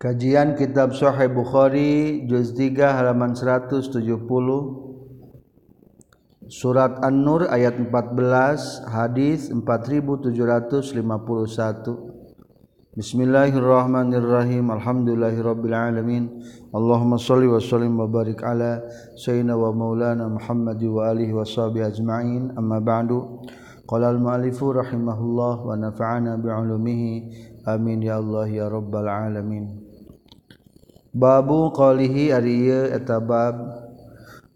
Kajian Kitab Sahih Bukhari juz 3 halaman 170 Surat An-Nur ayat 14 hadis 4751 Bismillahirrahmanirrahim. Alhamdulillahirabbil alamin Allahumma shalli wa sallim wa barik ala sayyidina wa maulana Muhammad wa alihi wa sahbihi ajma'in. Amma ba'du. Qala al-mu'allifu rahimahullah wa nafa'ana bi 'ulumihi. Amin ya Allah ya rabbal alamin. Babu qolihi ari eta bab.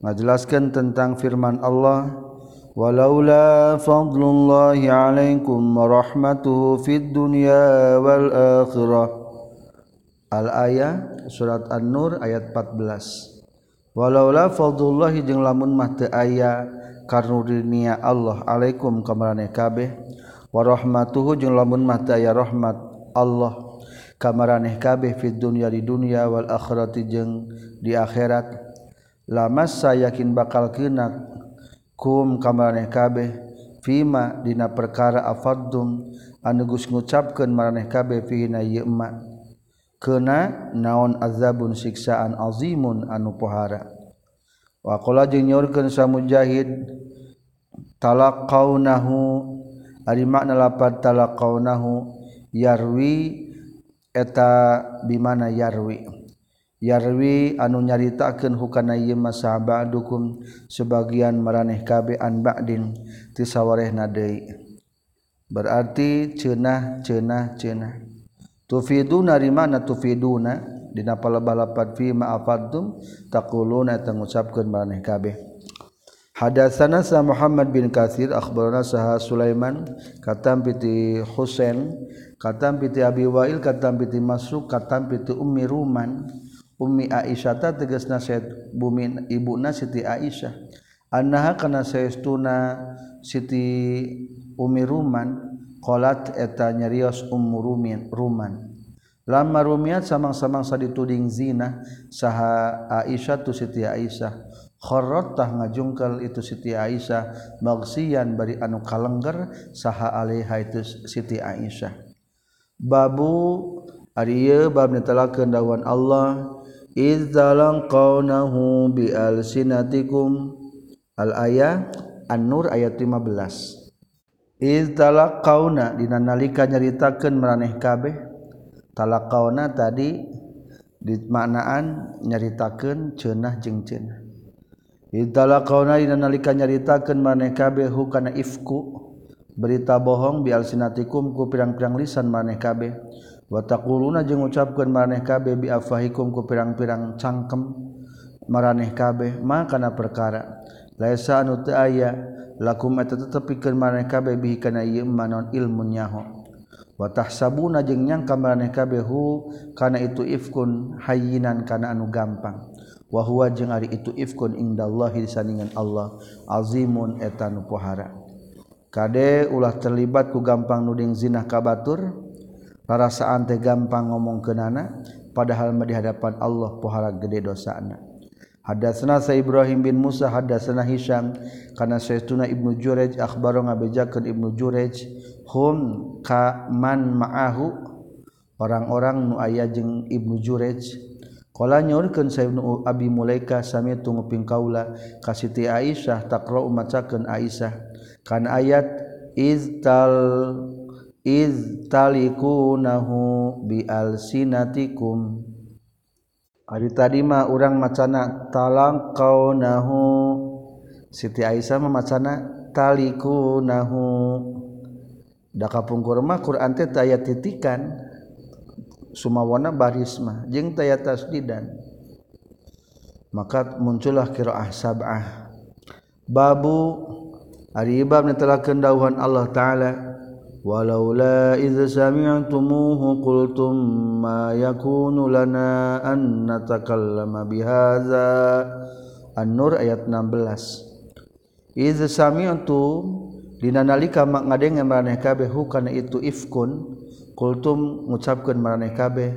Ngajelaskeun tentang firman Allah walaula fadlullahi alaikum wa rahmatuhu fid dunya wal akhirah. Al ayah surat An-Nur ayat 14 Walaula fadlullahi jeung lamun mah teu aya karunia Allah alaikum kamaraneh kabeh. Wa rahmatuhu jeung lamun mah teu aya rahmat Allah kamareh kabeh fit dunya di dunia wal akhirati jeung di akhirat. Lama saya yakin bakal kena kum kamareh kabeh fima dina perkara afadum anu geus ngucapkeun maraneh kabeh fihina ieu emak. Kena naon azabun siksaan azimun anu pohara. Wa qala jeung nyorkeun sa mujahid talaqaunahu ari makna lapat talaqaunahu yarwi eta bimana yarwi. Yarwi anu nyaritakeun hukana ieu masaba dukum sebagian maraneh kabe an ba'din ti sawarehna deui. Berarti cenah cenah cenah. Tufiduna di mana tufiduna dina palabalapat fi ma'afadtum taquluna eta ngucapkeun maraneh kabeh. Hadatsana sa Muhammad bin Katsir akhbarana saha Sulaiman katam piti Husain katam piti Abi Wa'il katam piti Masruk katam piti Ummi Ruman Ummi Aisyah ta tegasna sayyid bumi ibuna Siti Aisyah. Annaha kana saestuna Siti Ummi Ruman qalat eta nyarios Ummu Rumin Ruman. Lama rumiat samang-samang sadituding zina saha Aisyah tu Siti Aisyah tah ngajungkel itu Siti Aisyah bagsian bari anu kalengger saha alaiha itu Siti Aisyah. Babu ari bab netelakeun dawan Allah idzalang qaunahu bi alsinatikum. Al ayah an-nur ayat 15 idzalak qauna dina nalika nyaritakeun maraneh kabeh. Talaqauna tadi dimaknaan nyaritakeun cenah jeung cenah. Idala kauna dina nalika nyaritakeun maneh kabeh hukana ifku. Berita bohong bialsinatikum ku pirang-pirang lisan maneh kabeh wa taquluna jeung ngucapkeun maneh kabeh bi afahikum ku pirang-pirang cangkem maraneh kabeh ma kana perkara. Laisa anu teu aya lakum eta tetepikeun maneh kabeh bihi kana ieu manon ilmu nyaho. Wa tahsabuna jeung nyangka maneh kabeh hu kana itu ifkun hayyinan kana anu gampang. wahwa jeung ari itu ifkun indallahi disandingan Allah azimun etan pohara kade ulah terlibat ku gampang nuding zina kabatur perasaan teh gampang ngomong kenana padahal di hadapan Allah pohara gede dosana. Hadatsana Sa Ibrahim bin Musa hadatsana Hisham kana Sayyiduna Ibnu Jurayj akhbaro ngabejakeun Ibnu Jurayj hum ka man ma'ahu? Orang-orang nu aya jeung Ibnu Jurayj Kala nyaurkeun Sayyidina Abi Mulaika sami tunguping kaula ka Siti Aisyah takra macakeun Aisyah. Kan ayat iztal iz talikunahu bi alsinatikum. Ari tadi mah urang macana talang kaunahu Siti Aisyah mah macana talikunahu. Da kapungkur mah Quran teh aya titikan. Sumawana barismah jeung taya tasdidan. Maka muncullah qiraah sab'ah. Babu ari bab telah kendauhan Allah taala. Walaula idz sami'tumuhu qultum ma yakunu lana an natakallama bihadza An-Nur ayat 16 idz sami'tum dina nalika ngadenge maraneh kabeh hukana itu ifkun kultum ngucapkan maraneh kabeh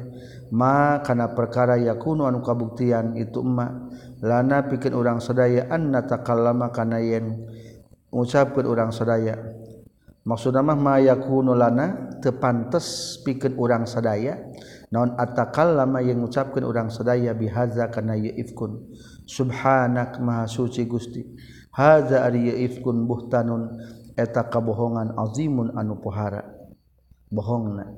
ma kana perkara yakunu anu kabuktian itu emma lana pikeun urang sadaya anna takallama kana yen ngucapkeun urang sadaya. Maksudna mah ma yakunu lana teu pantes pikeun urang sadaya naon atakallama yang ngucapkeun urang sadaya bihaza kana ieu ifkun subhanak maha suci gusti hadza ari ifkun buhtanun eta kabohongan azimun anu pohara. Bohongna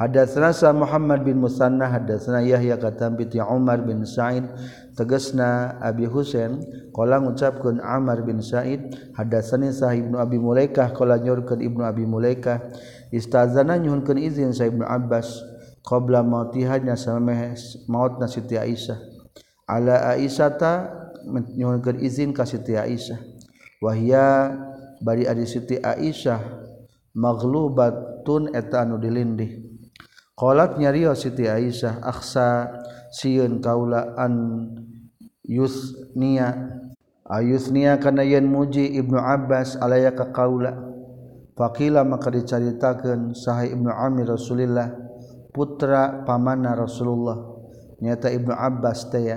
Hadatsana Muhammad bin Musanna hadatsana Yahya katam bi Umar bin Sa'id tegasna Abi Husain qala ngucapkeun Amr bin Sa'id hadatsani Sahih Ibnu Abi Mulaikah qala nyorkeun Ibnu Abi Mulaikah istazana nyuhunkeun izin Sa Ibnu Abbas qabla mautihanya sameh mautna Siti Aisyah. Ala Aisyata nyuhunkeun izin ka Siti Aisyah. Wahia bari adi Siti Aisyah tun eta anu dilindih. Qalat nyariyo Siti Aisyah aksa sieun kaula an yusnia ayusnia kana yen muji Ibnu Abbas alaya ka kaula? Faqila maka dicaritakeun sahai Ibnu Amir Rasulillah putra pamana Rasulullah. Nyata Ibnu Abbas teh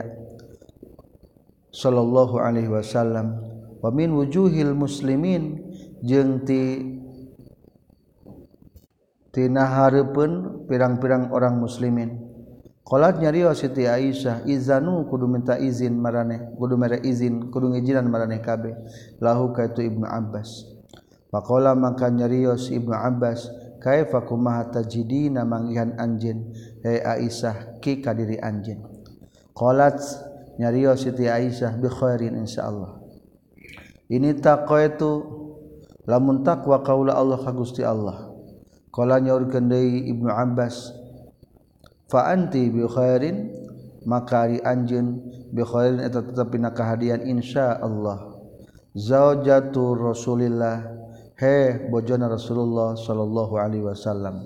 sallallahu alaihi wasallam. Wa min wujuhil muslimin jeung ti tina hareupeun pirang-pirang orang muslimin. Qalat nyariyo Siti Aisyah izanu kudu minta izin marane kudu mere izin kudu ngijinan marane kabeh lahu ka itu Ibnu Abbas. Faqala maka nyarios Ibnu Abbas kaifa kumaha tajidina manggihan anjeun hei Aisyah ki kadiri anjeun qalat nyarios Siti Aisyah bi khairin insyaallah. Ini taqwa itu lamun taqwa qaula Allah ka Gusti Allah Kala nyaurkeun deui Ibnu Abbas fa anti bi khairin? Maka ari anjeun bi khairin eta tetep pina kahadian insyaallah. Zaujatu Rasulillah. He bojona Rasulullah sallallahu alaihi wasallam.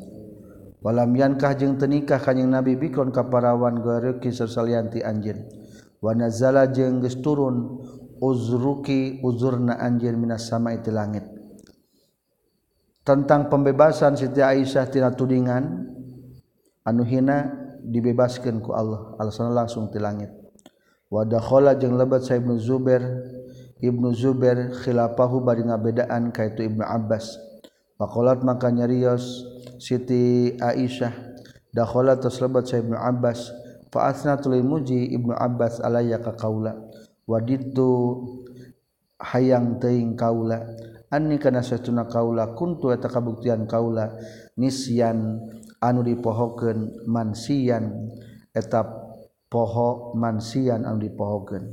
Walam yankah jeung teu nikah kanjing Nabi bikon ka parawan gareuki sasalianti anjeun. Wa nazala jeung geus turun uzruki uzurna anjeun minas sama itu langit. tentang pembebasan Siti Aisyah tina tudingan anu hina dibebaskan ku Allah. Alasan langsung ti langit. Wa dakhala jeung lebat sa Ibnu Zubair. Ibnu Zubair khilafahu bari ngabedaan kaitu Ibnu Abbas. Faqalat maka nyarios Siti Aisyah dakhala tos lebat sa Ibnu Abbas fa asna tuluy muji Ibnu Abbas alayya ka kaula. Wadidtu hayang teuing kaula. anni kana satuna kaula kuntu eta kabuktian kaula nisyan anu dipohokeun mansian eta poho mansian anu dipohokeun.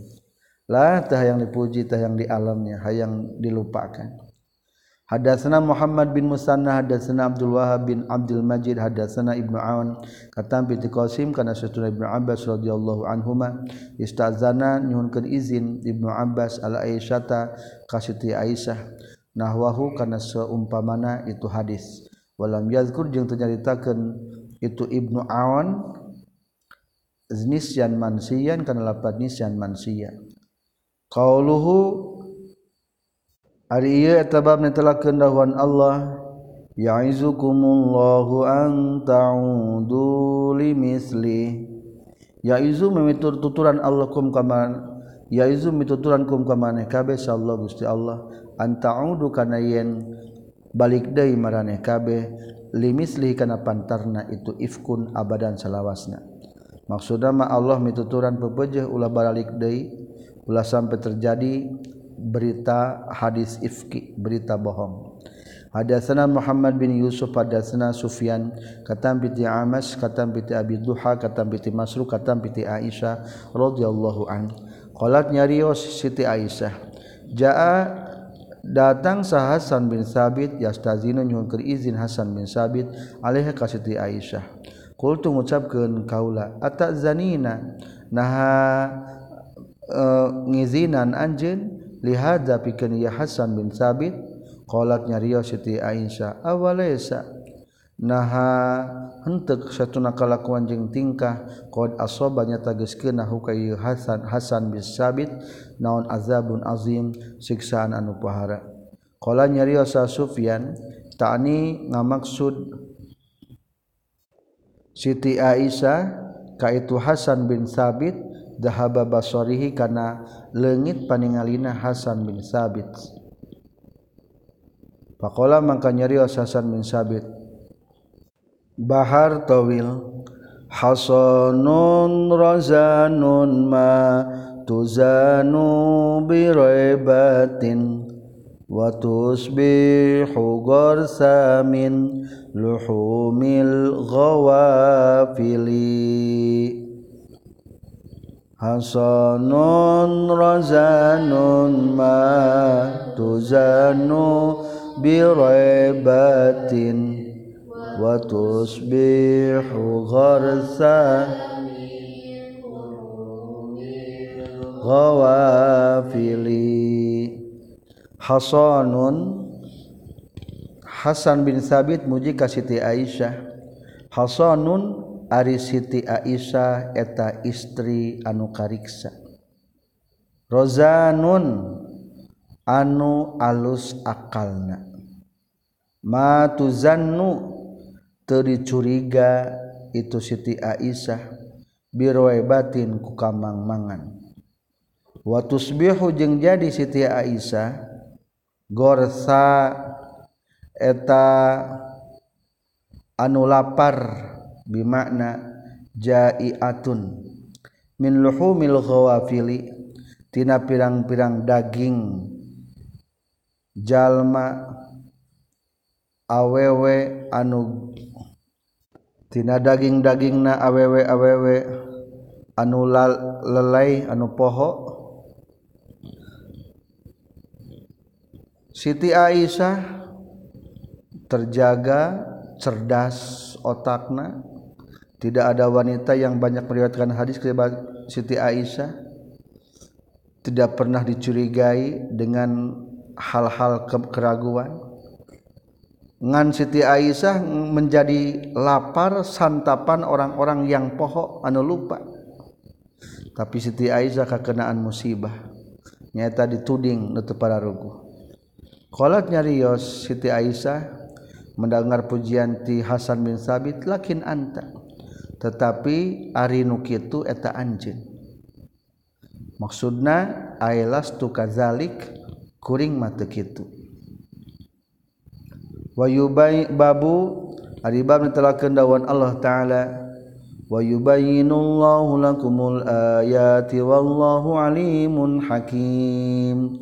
La tah yang dipuji tah yang di alamnya hayang dilupakan. Hadatsana Muhammad bin Musanna hadatsana Abdul Wahab bin Abdul Majid hadatsana Ibnu Aun katam bi Qasim kana satuna Ibnu Abbas radhiyallahu anhuma. Istazana nyuhunkeun izin Ibnu Abbas ala Aisyata ka Siti Aisyah. nahwahu kana seumpamana itu hadis. Walam yadhkur jeung teu nyaritakeun itu Ibnu Awan nisyan mansiyan kana lafaz nisyan mansiya qauluhu ari ieu eta bab netelakeun dawuhan Allah ya'izukumullahu an ta'udu limisli. Yaizu memitur tuturan Allah kum kaman yaizu mituturan kum kamaneh kabeh sallallahu gusti Allah. antaudu kana yen balik deui maraneh kabeh limisli kana pantarna itu ifkun abadan salawasna. Maksudna ma Allah mituturan pepejeh ulah balik deui ulah sampai terjadi berita hadis ifki berita bohong. Hadatsana Muhammad bin Yusuf hadatsana Sufyan katam piti Amas katam piti Abi Duha katam piti Masruq katam piti Aisyah radhiyallahu an. Qalat nyarios Siti Aisyah jaa datang sah Hasan bin Sabit yastazinu nyuhun keur izin Hasan bin Sabit alaiha ka Siti Aisyah. Qultu ngucapkeun kaula atazanina? Naha uh, ngizinan anjeun lihadza pikeun ya Hasan bin Sabit? Qalat nyarios Siti Aisyah awalaisa? Naha henteu satuna kalakuan jeung tingkah qad asobanya tageskeun nahu ka Hasan Hasan bin Sabit naon azabun azim siksaan anu pahara. Qala nyarios Sufyan ta'ni ngamaksud Siti Aisyah ka itu Hasan bin Sabit dahaba basarihi kana leungit paningalina Hasan bin Sabit. Faqala mangka nyarios Hasan bin Sabit Bahar tawil. Hasanun razanun ma tuzanu biraibatin wa tusbihu gorsamin luhumil ghawafili. Hasanun razanun ma tuzanu biraibatin watusbihu gharsa ghawafili Hasanun Hasan bin Sabit muji ka Siti Aisyah ari Siti Aisyah eta istri anu kariksa. Rozanun anu alus akalna dicuriga itu Siti Aisyah biroi batin ku kamang mangan watusbihu jeung jadi Siti Aisyah gorsa eta anu lapar bimakna jaiatun. Min luhumil ghawafili tina pirang-pirang daging jalma awewe anu tina daging-daging na awewe awewe. Anu lelai anu poho. Siti Aisyah terjaga cerdas otakna. Tidak ada wanita yang banyak meriwayatkan hadis kepada Siti Aisyah. Tidak pernah dicurigai dengan hal-hal keraguan ngan Siti Aisyah menjadi lapar santapan orang-orang yang pohok anu lupa. Tapi Siti Aisyah kakenaan musibah. Nyata dituding nutup para rugu kolat nyarios Siti Aisyah mendengar pujian ti Hasan bin Sabit lakin anta? Tetapi ari nu kitu eta anjeun. Maksudna ailas tu kazalik kuring mata kitu. wayubai babu ari bab netelakeun dawan Allah taala. Wa yubayyinullahu lakumul ayati wallahu alimun hakim.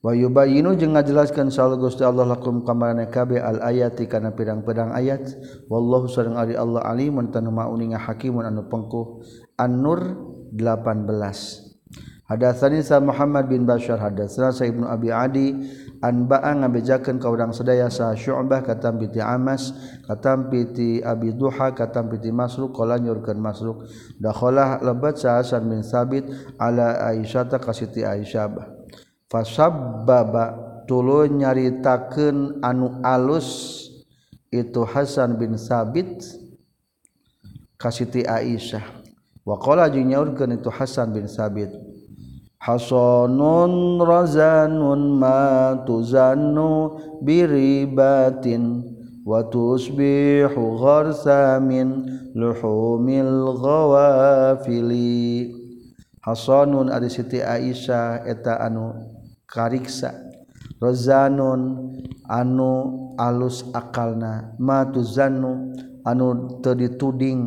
Wa yubayyinu jeung ngajelaskeun saul Gusti Allah lakum kamarane kabe al ayati kana pirang-pirang ayat. Wallahu sareng ari Allah alimun tanu mauning hakimun anu pengkuh. An-nur 18 Hadatsani sa Muhammad bin Bashar hadatsana sa Ibnu Abi Adi anbaa ngabejakeun ka urang sadaya sa syu'bah katam piti amas katam piti abi duha katam piti masruq qala nyurkeun masruq dakhalah lebat sa hasan bin sabit ala aisyah ta ka siti aisyah. Fasabbaba tuluy nyaritakeun anu alus itu Hasan bin Sabit kasiti Aisyah. Waqala jeung itu Hasan bin Sabit Hasanun razanun ma tuzannu biribatin wa tusbihu gharsamin luhumil ghawafili. Hasanun ari Siti Aisyah eta anu kariksa. Razanun anu alus akalna ma tuzannu anu teu dituding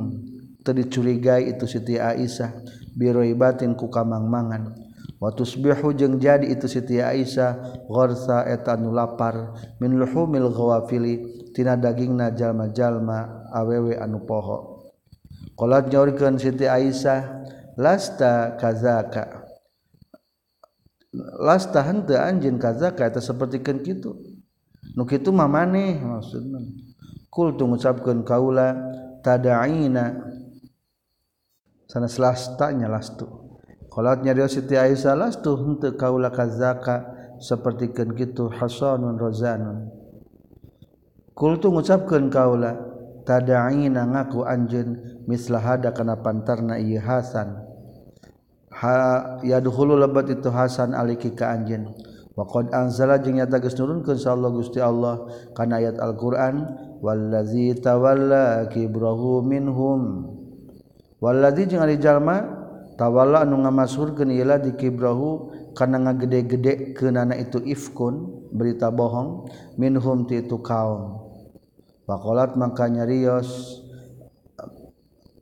teu dicurigai itu Siti Aisyah biroibatin ku kamang-mangan. watusbihu jeung jadi itu Siti Aisyah gorsa etanu lapar min luhumil ghawafili tina dagingna jalma-jalma awewe anu poho. Qolat nyaurkeun Siti Aisyah lasta kazaka. Lasta henteu anjeun kazaka eta sapertikeun kitu. Nu kitu mah maneh maksudna. Kul tu kaula tada'ina. Sana lasta lastu. Kolotnya dia Siti Aisyah lastu henteu kaula kazaka sapertikeun kitu hasanun rozanun. Kultu ngucapkeun kaula tada'ina ngaku anjeun mislah hada kana pantarna iya Hasan. Ha dulu lebat itu Hasan aliki ke anjen. Wakon anzala jeng nyata geus nurunkeun Gusti Allah kana ayat Al-Qur'an wallazi tawalla kibrahu minhum. Wallazi jeng ari jalma tawala anu ngamashurkeun ieu di kibrahu kana ngagede-gede keunana itu ifkun berita bohong minhum ti itu kaum. Faqalat mangka nyarios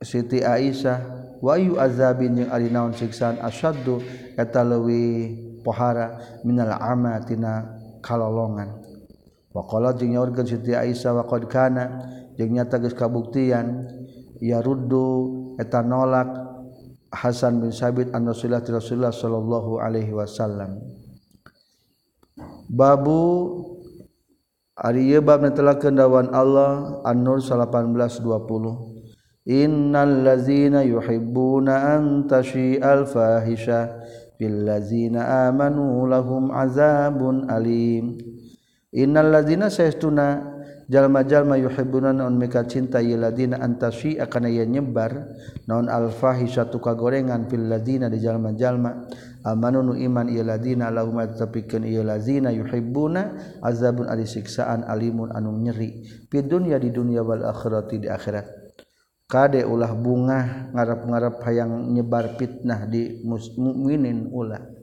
Siti Aisyah wayu azabin jeung ari naon siksaan? Asyaddu eta leuwih pohara minal ama tina kalolongan. Waqalat jeung nyaurkeun Siti Aisyah wa qad kana. Jeung nyata geus kabuktian ya ruddu eta nolak. Hasan bin Sabit an Rasulullah Rasulullah sallallahu alaihi wasallam. Babu Ari bab netelakeun dawan Allah An-Nur 1820 Innal ladzina yuhibbuna an tashi'al fahisha fil ladzina amanu lahum azabun alim. Innal ladzina saytuna jalma-jalma yuhibbuna naun mika cinta ieu ladina antasi akan aya nyebar naon alfahisatu kagorengan fil ladina di jalma-jalma amanu nu iman ieu lahumat lahum tapikeun ieu yuhibbuna azabun ari siksaan alimun anu nyeri. Fid dunya di dunya wal akhirati di akhirat. Kade ulah bunga ngarap-ngarap hayang nyebar fitnah di mukminin ulah.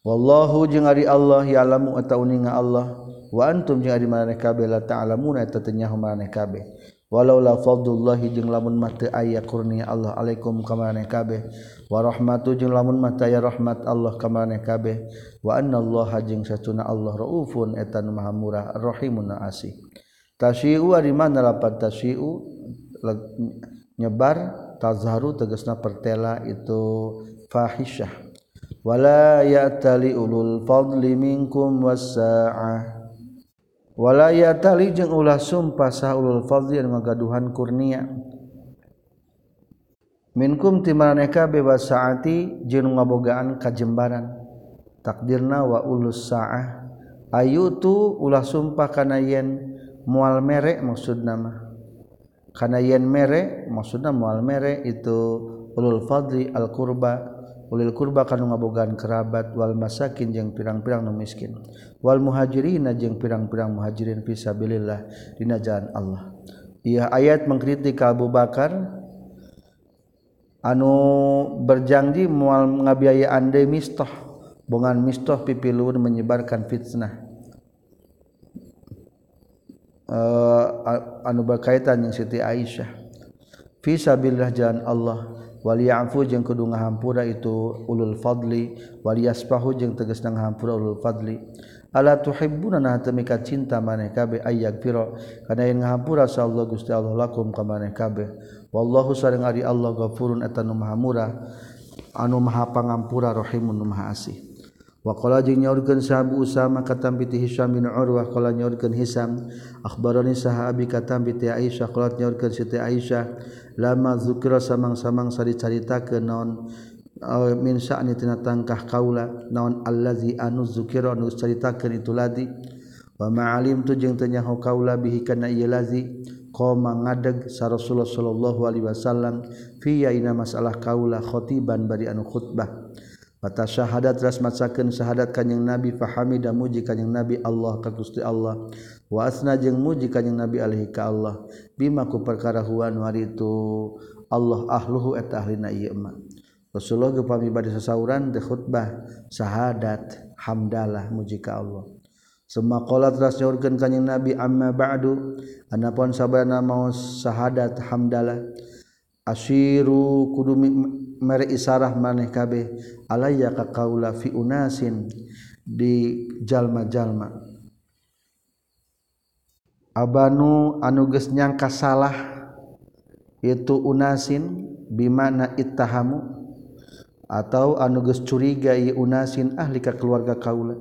wallahu jeung ari Allah ya'lamu ataw ninga Allah. Wa antum jeung ari maneh kabeh la ta'lamuna eta teu nyaho maneh kabeh. Walau la fadlullahi jeung lamun mah teu aya kurnia Allah alaikum ka maneh kabeh. Wa rahmatu jeung lamun mah aya rahmat Allah ka maneh kabeh. Wa annallaha jeung satuna Allah raufun eta nu maha murah rahimun asih. Tasyi'u ari mana lapat tasyi'u nyebar tazharu tegasna pertela itu fahisyah wala ya'tali ulul fadli minkum wasa'ah wala ya'tali jeung ulah sumpah sah ulul fadli anu ngagaduhan kurnia. Minkum timarane bebas wasaati jeung ngabogaan kajembaran. Takdirna wa ulus sa'ah. Ayutu ulah sumpah kana yen mual mere maksudna mah. Kana yen mere maksudna mual mere itu ulul fadli al qurba ulil kurba kanu ngabogaan kerabat wal masakin jeung pirang-pirang nu miskin. Wal muhajirin jeung pirang-pirang muhajirin fisabilillah dina jalan Allah. Ia ayat mengkritik Abu Bakar anu berjanji mual ngabiayaan deui mistah bongan mistah pipilun menyebarkan fitnah. Uh, anu berkaitan yang Siti Aisyah. Fisabilillah jalan Allah. waliyafu jeung kudu ngahampura itu ulul fadli. Waliyasfahu jeung tegas ngahampura ulul fadli. Ala tuhibbuna nah temi ka cinta maneh kabeh ayyak piro kana yen ngahampura sa Allah Gusti Allah lakum ka maneh kabeh. Wallahu sareng ari Allah ghafurun eta nu maha murah. Anu maha pangampura rahimun nu maha asih. Waqala jeung nyaurkeun sahabu Usama katam bi Hisam bin Urwah qala nyaurkeun Hisam akhbarani sahabi katam bi Aisyah. Qala nyaurkeun Siti Aisyah lama zukira samang-samang sari-carita ke naon minsya'ni tina tangkah kaula naon allazi anu zukira nu caritakeun itu ladi. Wa ma'alim tu jeung teu nyaho kaula bihi kana ieu lazi qoma ngadeg sa Rasulullah sallallahu alaihi wasallam fi ayna masalah kaula khatiban bari anu khutbah. Mata syahadat ras macakeun syahadat kanjing Nabi fahami dan muji kanjing Nabi Allah ka Gusti Allah. wasna jeung muji kanjing Nabi alaihi ka Allah. Bima ku perkara huwan wari itu Allah ahluhu eta ahlina ieu mah Rasulullah ge pami bade sasauran de khutbah syahadat hamdalah muji ka Allah. Semua qolat ras nyaurkeun kanjing Nabi amma ba'du? Anapun sabana mau syahadat hamdalah. Asyiru kudu mere isarah maneh kabeh. Alayya ka kaula fi unasin di jalma-jalma. Abanu anuges nyangka salah itu unasin bimana ittahamu atau anuges curiga ieu unasin ahli ka keluarga kaula.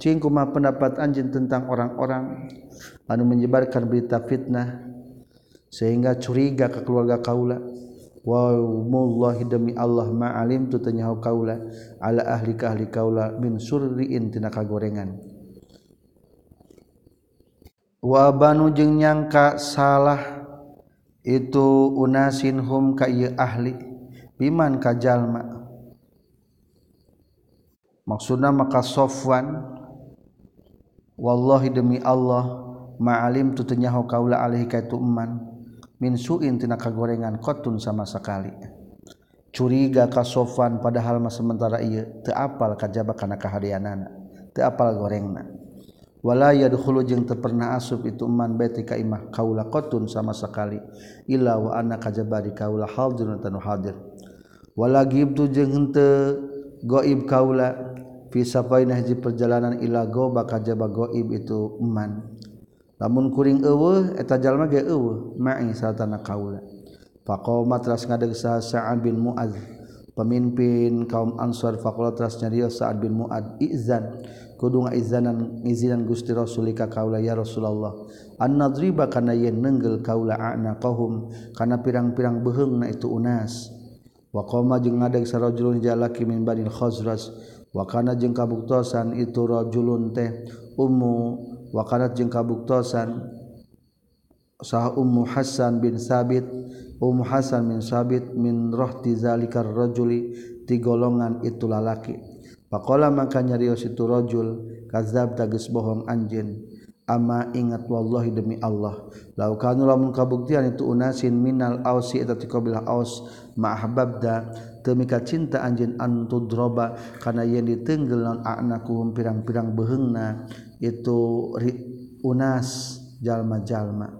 Cing kumaha pendapat anjeun tentang orang-orang anu menyebarkan berita fitnah sehingga curiga ke keluarga kaula? Wa demi Allah ma alim tu tanyahu kaula ala ahli ka ahli kaula min surri intina kagorengan. wabanu jeung nyangka salah itu unasin hum ka ieu ahli biman ka jalma. Maksudna maka Sofwan wallahi demi Allah ma'alim tu tenyaho kaula alaihi ka itu eman min suin tina kagorengan kotun sama sekali. Curiga ka Sofwan padahal mah sementara ieu teu apal kajaba kana kaharianana teu apal gorengna. wala yadkhulu jeung teu pernah asup itu man baiti ka imah kaula qatun sama sekali illa wa anna kajaba kaula hadirun tanu hadir wala gibtu jeung henteu gaib kaula fi safainah perjalanan ila go baka jaba gaib itu man. Lamun kuring eueuh eta jalma ge eueuh ma'i satana kaula. Faqoma tras ngadeg sa'ad bin mu'adz pemimpin kaum ansar faqala tras nyarios sa'ad bin muad izan. kudu ngaizanan ngizinan Gusti Rasulika kaula ya Rasulullah. Annadriba kana yen nenggel kaula anaqahum kana pirang-pirang beheungna itu unas. Wa qama jeung ngadeg sarajulun jalaki min banil khazraj wa kana jeung kabuktosan itu rajulun teh ummu wa kana jeung kabuktosan sah ummu Hasan bin Sabit ummu Hasan bin Sabit min rohti zalikar rajuli ti golongan itu lalaki. Pakola maka nyarios itu rojul kazab tagus bohong anjin. Ama ingat wallahi demi Allah. Lau kanu lamun kabuktian itu unasin minal ausi eta ti qabilah aus ma ahbabda temi ka cinta anjin an tudroba kana yen ditenggel naon anakum pirang-pirang beheungna itu unas jalma-jalma.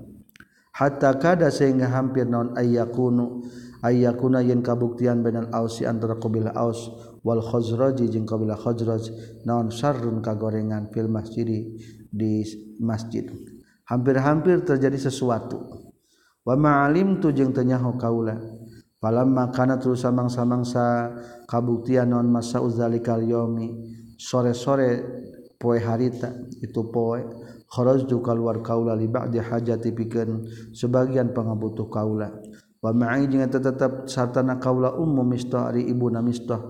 Hatta kada sehingga hampir non ayyakunu aya kuna yen kabuktian benal Ausi antara qbilah Aus wal Khozroji jeung qbilah Khozroj naon sarrun kagorengan fil masjidi di masjid. Hampir-hampir terjadi sesuatu. Wa ma'alim tu jeung tenyaho kaula palam makana terus samang-samangsa kabuktian non masa uzalikal yomi sore-sore poe harita itu poe kharajtu keluar kaula li ba'di hajati pikeun sebagian pangabutuh kaula. tetap sartana kaula umum mistah ari ibuna mistah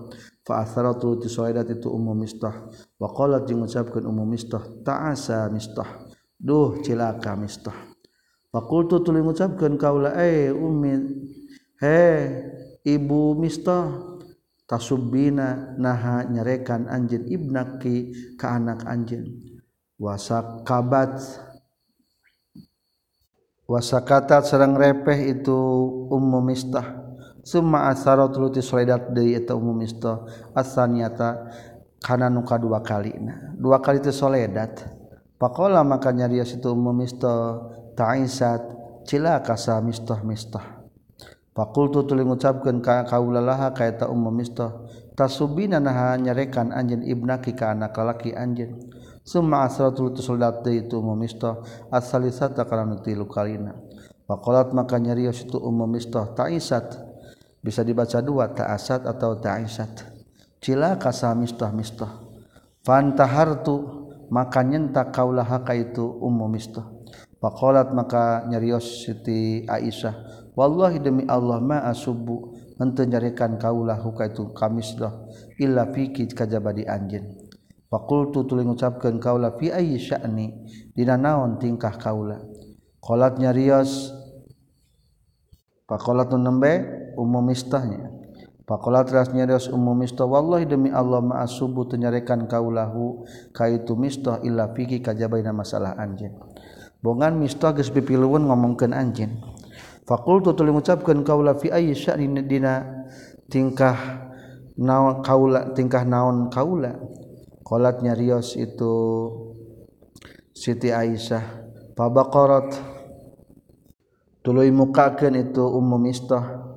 fa atharatu ti soedat itu umum mistah wa qalat jeung ngucapkeun umum mistah ta'asa mistah duh cilaka mistah fa qultu tuluy ngucapkeun kaula eh ummi he ibu mistah tasubbina naha nyarekan anjeun ibnaki ka anak anjeun. Wasak kabat wasakata serang repeh itu umum mistah. Summa asaro tuluti soledat deui eta umum mistah. Asaniata kana nu kadua kalina dua kali itu soledat. Pakola maka dia situ umum mistah. Ta'isat cilaka sa mistah mistah Fakultu tuli ngucapkeun ka kaulalaha ka eta umum mistah. Tasubina naha nyarekan anjeun ibnaki ka anak lalaki anjeun. Summa soledat deui itu umum isto asalisata kana nu tilu kalina Pakolat maka nyari situ umum isto ta'isat. Bisa dibaca dua ta'asat atau ta'isat. Cila kasa mistah mistah fantahartu maka nyentak kaulah haka itu ummu mistah faqalat maka nyarios Siti Aisyah. Wallahi demi Allah ma asubu henteu kaulah huka itu kamisdah illa fiki kajaba di anjeun faqultu tuluy ngucapkeun kaulah fi ayyi sya'ni dina naon tingkah kaulah qalat nyarios faqalatun nembe umum mistahnya Pakola terasnya dos umum mistah wallahi demi Allah ma'a subuh tenyarekan kaulahu kaitu mistah illa fiki kajabaina masalah anjin. Bongan mistah geus pipilueun ngomongkeun anjin. Fakultu tuluy ngucapkeun kaula fi ayyi sya'nin dina tingkah naon kaula tingkah naon kaula. Qolatnya rios itu Siti Aisyah. Fabaqarat tuluy mukakeun itu umum mistah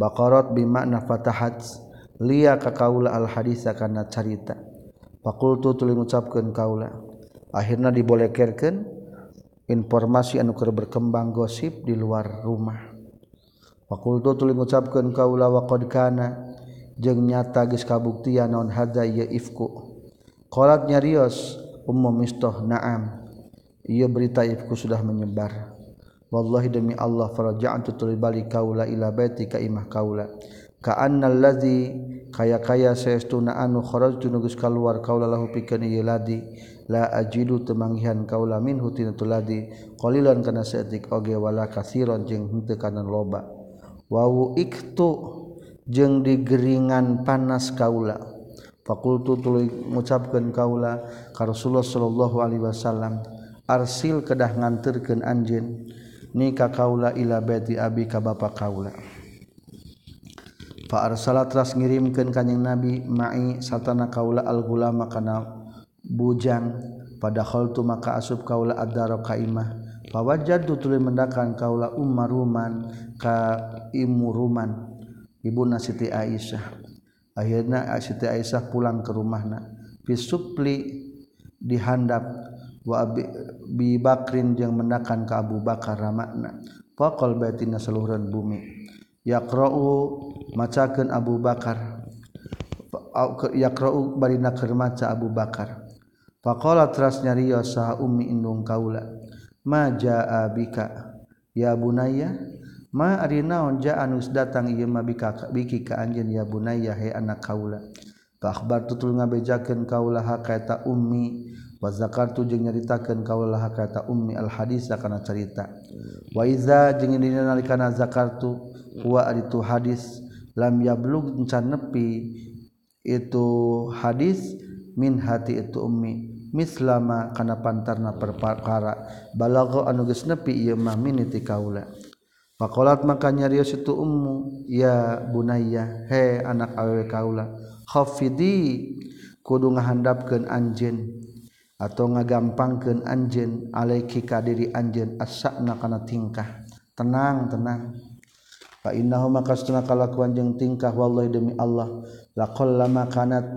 Baqarat bimakna fatahat liya ka kaula al hadisa kana carita. Fakultu tuluy ngucapkeun kaula. Akhirna dibolekerkeun informasi anu berkembang gosip di luar rumah. Fakultu tuluy ngucapkeun kaula wa qad jeung nyata geus kabuktian naon hadza ieu ifku. Kolatnya Rios umum mistoh naam. Ia berita ifku sudah menyebar. Wallahi demi Allah faraja'antu tuli balik kaula ila baiti ka imah kaula. Ka'annal ladzi kaya-kaya saestuna anu kharajtu nugus kaluar kaula lahu pikeun ieu ladi la ajidu temanggihan kaula minhu tina tu ladi qalilan kana saeutik oge wala kasiron jeung henteu kana loba. Wa iktu jeung digeringan panas kaula. fakultu tuluy ngucapkeun kaula ka Rasulullah sallallahu alaihi wasallam arsil kedah nganterkeun anjeun ni ka kaula ila baiti abi ka bapa kaula. Fa arsala tras ngirimkeun kanjing nabi ma'i satana kaula al gulama kana bujang pada khaltu maka asub kaula ad-dara ka imah fawajadtu tuluy mendakan kaula ummaruman ka imuruman ibu Siti Aisyah. akhirnya Siti Aisyah pulang ke rumahna. Fi supli dihandap wa bi Bakrin jeung mendakan ke Abu Bakar ramakna. Faqal batina seluruhan bumi. Yaqra'u macakeun Abu Bakar. Yaqra'u bari keur maca Abu Bakar. Faqala teras nyarios saha ummi indung kaula. Ma jaa bika? Ya bunayya ma ari naon ja anus datang ieu mah bika biki ka anjeun ya bunayya he anak kaula. Fa akhbar tutul ngabejakeun kaula hakaita ummi. Wa zakartu jeung nyaritakeun kaula hakaita ummi al hadis kana carita. Wa iza jeung dina nalikana zakartu wa ari tu hadis. Lam yablug can nepi itu hadis min hati itu ummi. Mislama kana pantarna perkara balago anu geus nepi ieu mah miniti kaula. Pakolat maka nyarius itu ummu. Ya bunaya he anak awewe kaula. Khafidi kudu ngahandapkeun anjeun atau ngagampangkeun anjeun alaiki ka diri anjeun asakna kana tingkah. Tenang tenang. Fa innahu maka setengah kalakuan jeung tingkah wallahi demi Allah. Laqol lama kanat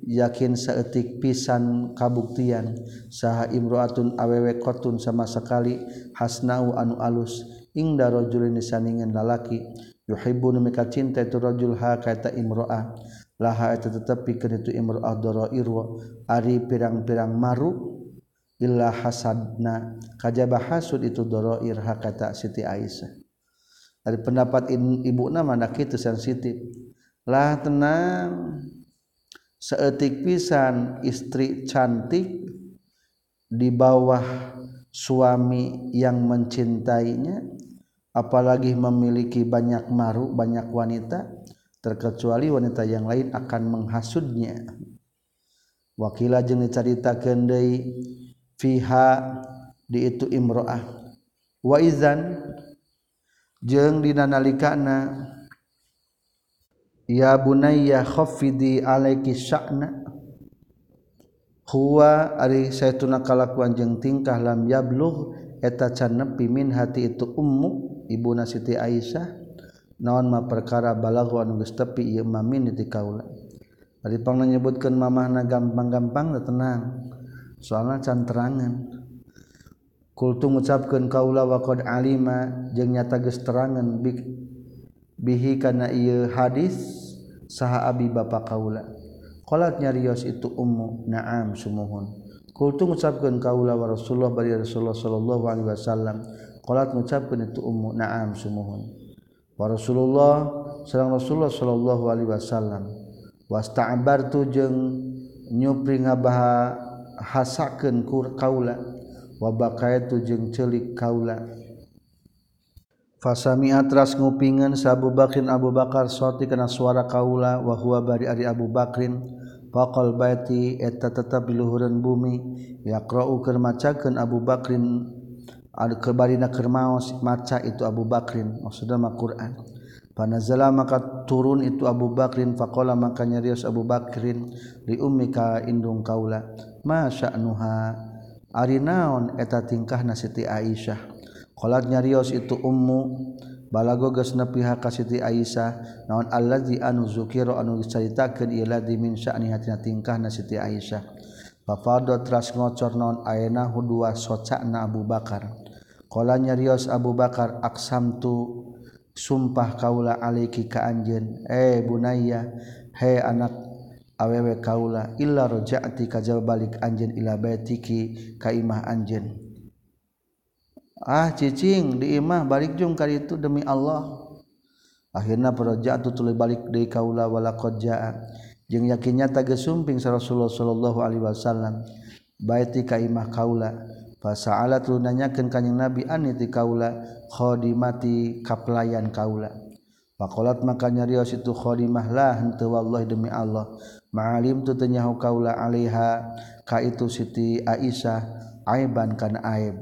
yakin saeutik pisan kabuktian. Saha imroatun awewe qatun sama sekali hasnau anu alus. Ingda rajulin saningan lalaki. Yuhibbu mika cinta itu rajul ha kata imro'ah. Laha itu tetapi kan itu imro'ah irwa. Ari pirang-pirang maru illa hasadna. Kajaba hasud itu doroir ha kata Siti Aisyah. Dari pendapat ibu nama nak itu sensitif. Lah tenang. Seetik pisan istri cantik di bawah suami yang mencintainya apalagi memiliki banyak maru banyak wanita terkecuali wanita yang lain akan menghasudnya. Wakila jeung dicaritakeun deui fiha di itu imroah. Wa izan jeung dina nalikana ya bunayya khaffidi alaiki sya'na. Huwa ari saytuna kalakuan jeung tingkah lam yablugh eta can nepi min hati itu ummu. Ibuna Siti Aisyah naon ma perkara balagu anu geus tepi ieu mami ti kaula. Ari pang nyebutkeun mamahna gampang-gampang da tenang soalna can terangan kultu ngucapkeun kaula wa qad alima jeung nyata geus terangan bi bihi kana ieu hadis saha abi bapa kaula. Qalat nyarios itu ummu na'am sumuhun. Kultu ngucapkeun kaula wa rasulullah bari rasulullah sallallahu alaihi wasallam. Qalat ngucapkeun itu ummu na'am sumuhun. Wa Rasulullah sareng Rasulullah sallallahu alaihi wasallam wasta'bartu jeung nyupri ngabaha hasakeun kaula wa baqaitu jeung ceulik kaula. Fasami atras ngupingan sa Abu Bakrin Abu Bakar soti kana suara kaula wa huwa bari ari Abu Bakrin faqal baiti eta tetap di luhureun bumi yaqra'u keur macakeun Abu Bakrin Aduh kebarina kermaos maca itu Abu Bakrin maksudnya mah Quran. Panazala maka turun itu Abu Bakrin faqala maka nyarios Abu Bakrin li ummika indung kaula. Ma sya'nuha ari naon eta tingkahna Siti Aisyah. Qalat nyarios itu ummu balago geus nepi ka Siti Aisyah naon allazi anu zukiro anu dicaritakeun ieu ladzi min sya'ni hatina tingkahna Siti Aisyah. Fafadot tras ngocor naon ayeuna hudua socana Abu Bakar. Kala nyarios Abu Bakar aksam tu sumpah kaula aliki ka anjeun. Eh bunayya he anak awewe kaula illa raja'ti ka balik anjeun ila baitiki ka imah anjeun. Ah cicing di imah balik jeung ka itu demi Allah. Akhirna raja'tu tuluy balik deui kaula wala qad ja'a. Jeung yakin nyata geus sumping Rasulullah sallallahu alaihi wasallam baiti ka imah kaula. Fasa alat lu nanyakeun kanjing Nabi ani ti kaula khadimati kaplayan kaula. Faqalat maka nyarios itu khadimah lah henteu wallahi demi Allah. Ma'alim tu tenyahu kaula alaiha ka itu Siti Aisyah aiban kana aib.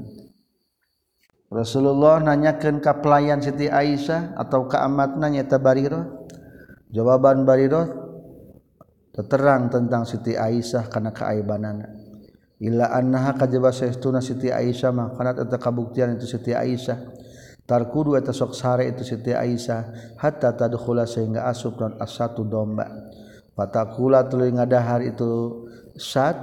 Rasulullah nanyakeun ka pelayan Siti Aisyah atau ka amatna nyaeta Barirah. Jawaban Barirah terang tentang Siti Aisyah kana kaaibanana. illa annaha kajaba saestuna Siti Aisyah maqanat eta kabuktian itu Siti Aisyah. Tarkudu eta sok sare itu Siti Aisyah hatta tadkhula sehingga asup non asatu domba. Fatakula tuluy ngadahar itu sat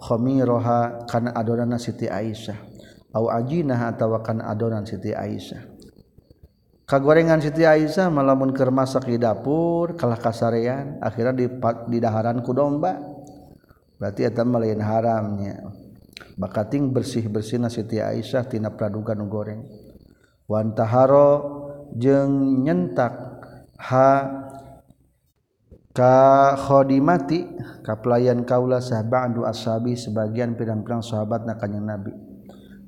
khamiroha kana adonana Siti Aisyah. Au ajinaha atawa kana adonan Siti Aisyah. Kagorengan Siti Aisyah malamun keur masak di dapur kalah kasarean akhirnya di, di daharan ku domba. berarti eta mah lain haramnya. Bakating bersih-bersih Siti Aisyah tina praduga nu goreng. Wan taharo jeung nyentak ha ka khodimati ka pelayan kaula sahabatu ashabi sebagian pirang-pirang sahabat na kanjeng Nabi.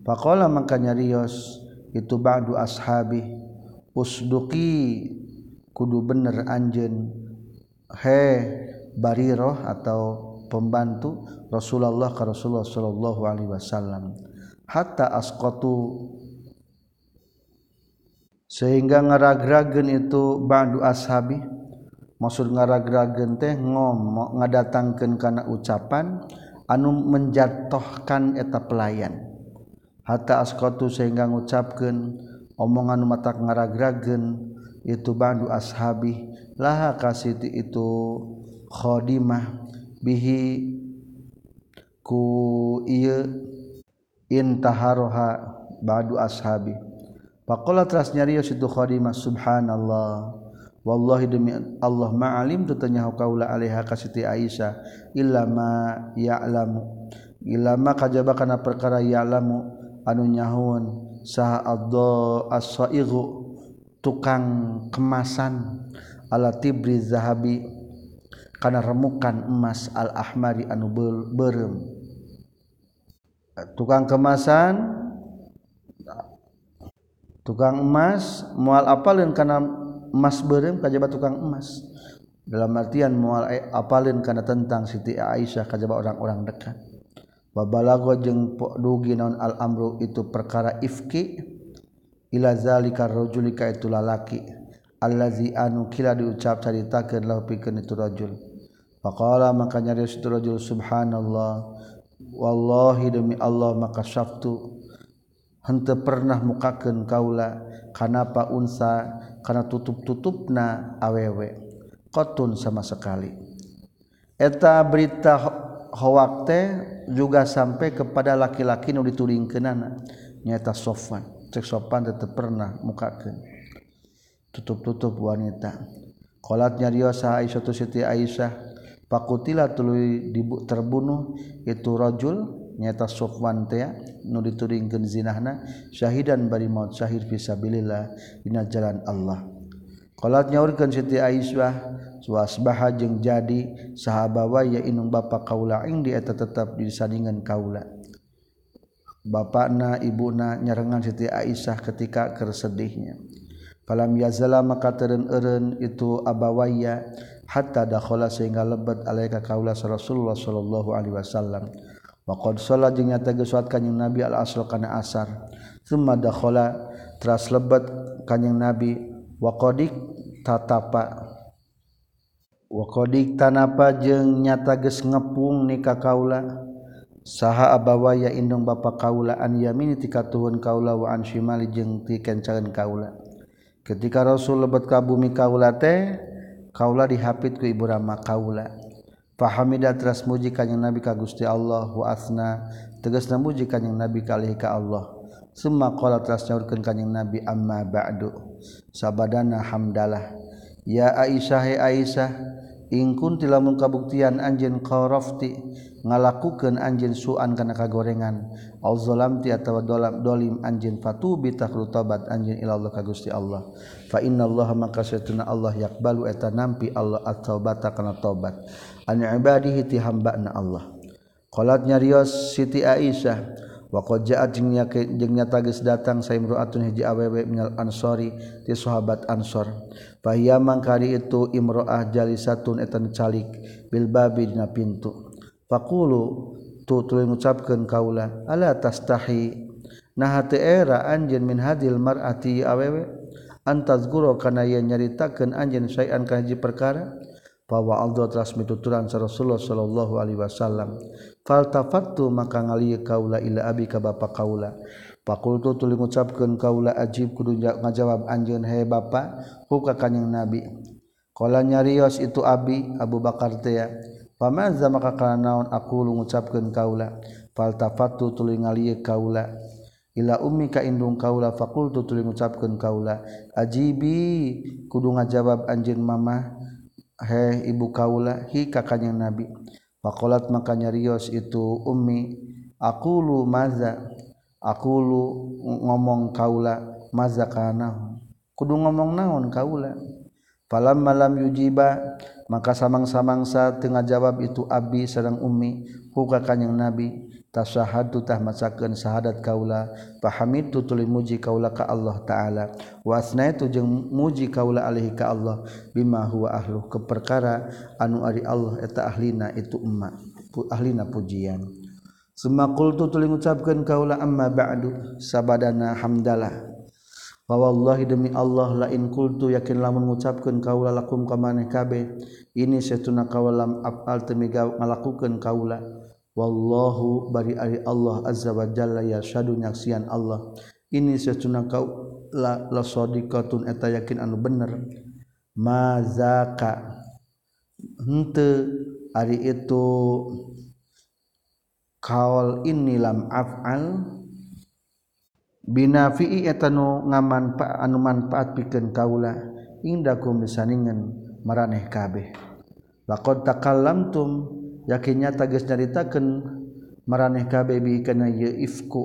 Faqala mangka nyarios itu ba'du ashabi usduki kudu bener anjeun. He bariroh atau pembantu Rasulullah ke Rasulullah sallallahu Alaihi Wasallam. Hatta asqatu. Sehingga ngaragragen itu ba'du ashabi. Maksud ngaragragen teh ngomong ngadatangkeun kana ucapan anu menjatuhkan eta pelayan. Hatta askotu sehingga ngucapkeun omongan mata ngaragragen itu bandu ashabi. Laha kasiti itu khodimah bihi ku ieu intaharoha ba'du ashabi. Faqala teras nyarios itu khadimah subhanallah wallahi demi Allah ma'alim tu tanyahu kaula alaiha ka Siti Aisyah illa ma ya'lamu. Illa ma kajaba kana perkara ya'lamu anu nyahun saha addo as tukang kemasan ala tibri zahabi. Karena remukan emas al-ahmari anu berem. Tukang kemasan tukang emas mual apalin karena emas berem kajaba tukang emas. Dalam artian mual apalin karena tentang Siti Aisyah kajaba orang-orang dekat. Babalago jeung dugi naon al amru itu perkara ifki ila zalika rajulika itu lalaki. Allazi anu kila diucap caritakeun lahu pikeun itu rajul Pakola maka nyari rajul subhanallah Wallahi demi Allah maka syaftu Hente pernah mukaken kaula Kanapa unsa Kana tutup-tutupna awewe Kotun sama sekali. Eta berita hoak teh juga sampai kepada laki-laki nu dituring kenana Nyata sofan Cek sopan tetap pernah mukaken tutup-tutup wanita. Kolat nyarios Aisyah tu Siti Aisyah. pakutila tului terbunuh itu rajul nyata Sofwan teh nu dituringkeun zinahna syahidan bari maut syahid fisabilillah dina jalan Allah. Qalat nyaurkeun Siti Aisyah suasbaha jeung jadi sahabawa ya inung bapa kaula ing di eta tetep disandingan kaula. Bapakna ibuna nyarengan Siti Aisyah ketika kersedihnya Falam yazala maka teren eren itu abawaya hatta dakhala sehingga lebet alaika kaula Rasulullah sallallahu alaihi wasallam. Waqad shalla jeung nyata geus salat kanjing Nabi al asr kana asar. Thumma dakhala teras lebet kanjing Nabi. Waqadik tatapa waqadik tanapa jeung nyata geus ngepung nikah kaula. Saha abawaya indung bapa kaula an yamini tika tuhun kaula wa an shimali jeung ti kencangan kaula. Ketika Rasul lebet ka bumi kaula teh Kaula dihapit ku ibu Rama kaula. Fahamida teras muji kanjing Nabi ka Gusti Allah wa asna tegas muji kanjing Nabi kalih ka Allah. Summa qala teras nyaurkeun kanjing Nabi amma ba'du. Sabadana hamdalah. Ya Aisyah he Aisyah in kunti lamun kabuktian anjeun qarafti ngalakukeun anjeun suan kana kagorengan zalam ti atawa dolam dolim anjin fatu bitakru tobat anjin ila Allah ka Gusti Allah. Fa inna Allah maka satuna Allah yakbalu eta nampi Allah at-taubata kana tobat an ibadihi ti hamba-na Allah. Qalat nyarios Siti Aisyah wa qad ja'at jeung nyata geus datang saimroatun hiji awewe minal ansori ti sahabat ansor. Fa hiya mangkari itu imroah jalisatun etan calik bil babi dina pintu. Faqulu tu tuluy ngucapkeun kaula ala tastahi. Nah era anjeun min hadil mar'ati awewe. Antazguro kana ye nyaritakeun anjeun sayan ka hiji perkara. Bahwa Aldo transmituturan Rasulullah Shallallahu Alaihi Wasallam. Faltafatu maka ngali kaula ila abi ka bapak kaula fakultu tuli ngucapkeun kaula ajib kudu ngajawab anjeun he bapak huka kanjing nabi. Qala nyarios itu abi Abu Bakar teh pamaza maka kana naon aku lu ngucapkeun kaula? Faltafatu tuluy ngalieu kaula. Ila ummi ka indung kaula faqultu tuluy ngucapkeun kaula. Ajibi kudu ngajawab anjeun mamah he ibu kaula hi ka kanjing nabi. Faqalat maka nyarios itu ummi aku lu maza aku lu ngomong kaula maza kana kudu ngomong naon kaula? Falam malam yujiba maka samang-samangsa tengah jawab itu Abi sedang Ummi puka kanyang nabi tasahadu tah syahadat kaula pahamid tu tuli muji kaula ka Allah taala wasna itu jeung muji kaula alaihi ka Allah bima huwa ahlu ke perkara anu ari Allah eta ahlina itu umma ahlina pujian. Semakul qultu tuli ngucapkeun kaula amma ba'du sabadana hamdalah. wawallahi demi Allah lain kultu yakin lamun ngucapkeun kaula lakum ka maneh kabeh. Ini satuna kawalam afal temi ngalakukeun kaula. Wallahu bari ari Allah azza wa jalla yashadu nyaksian Allah. Ini satuna kaula la sadiqatun eta yakin anu bener. Mazaka henteu ari itu kaul ini lam afal binafi etanu ngaman anu manfaat pikeun kaula indakum disaningan maraneh kabeh. Laqad takallamtum yakinnya geus nyaritakeun maraneh kabeh bi kana ifku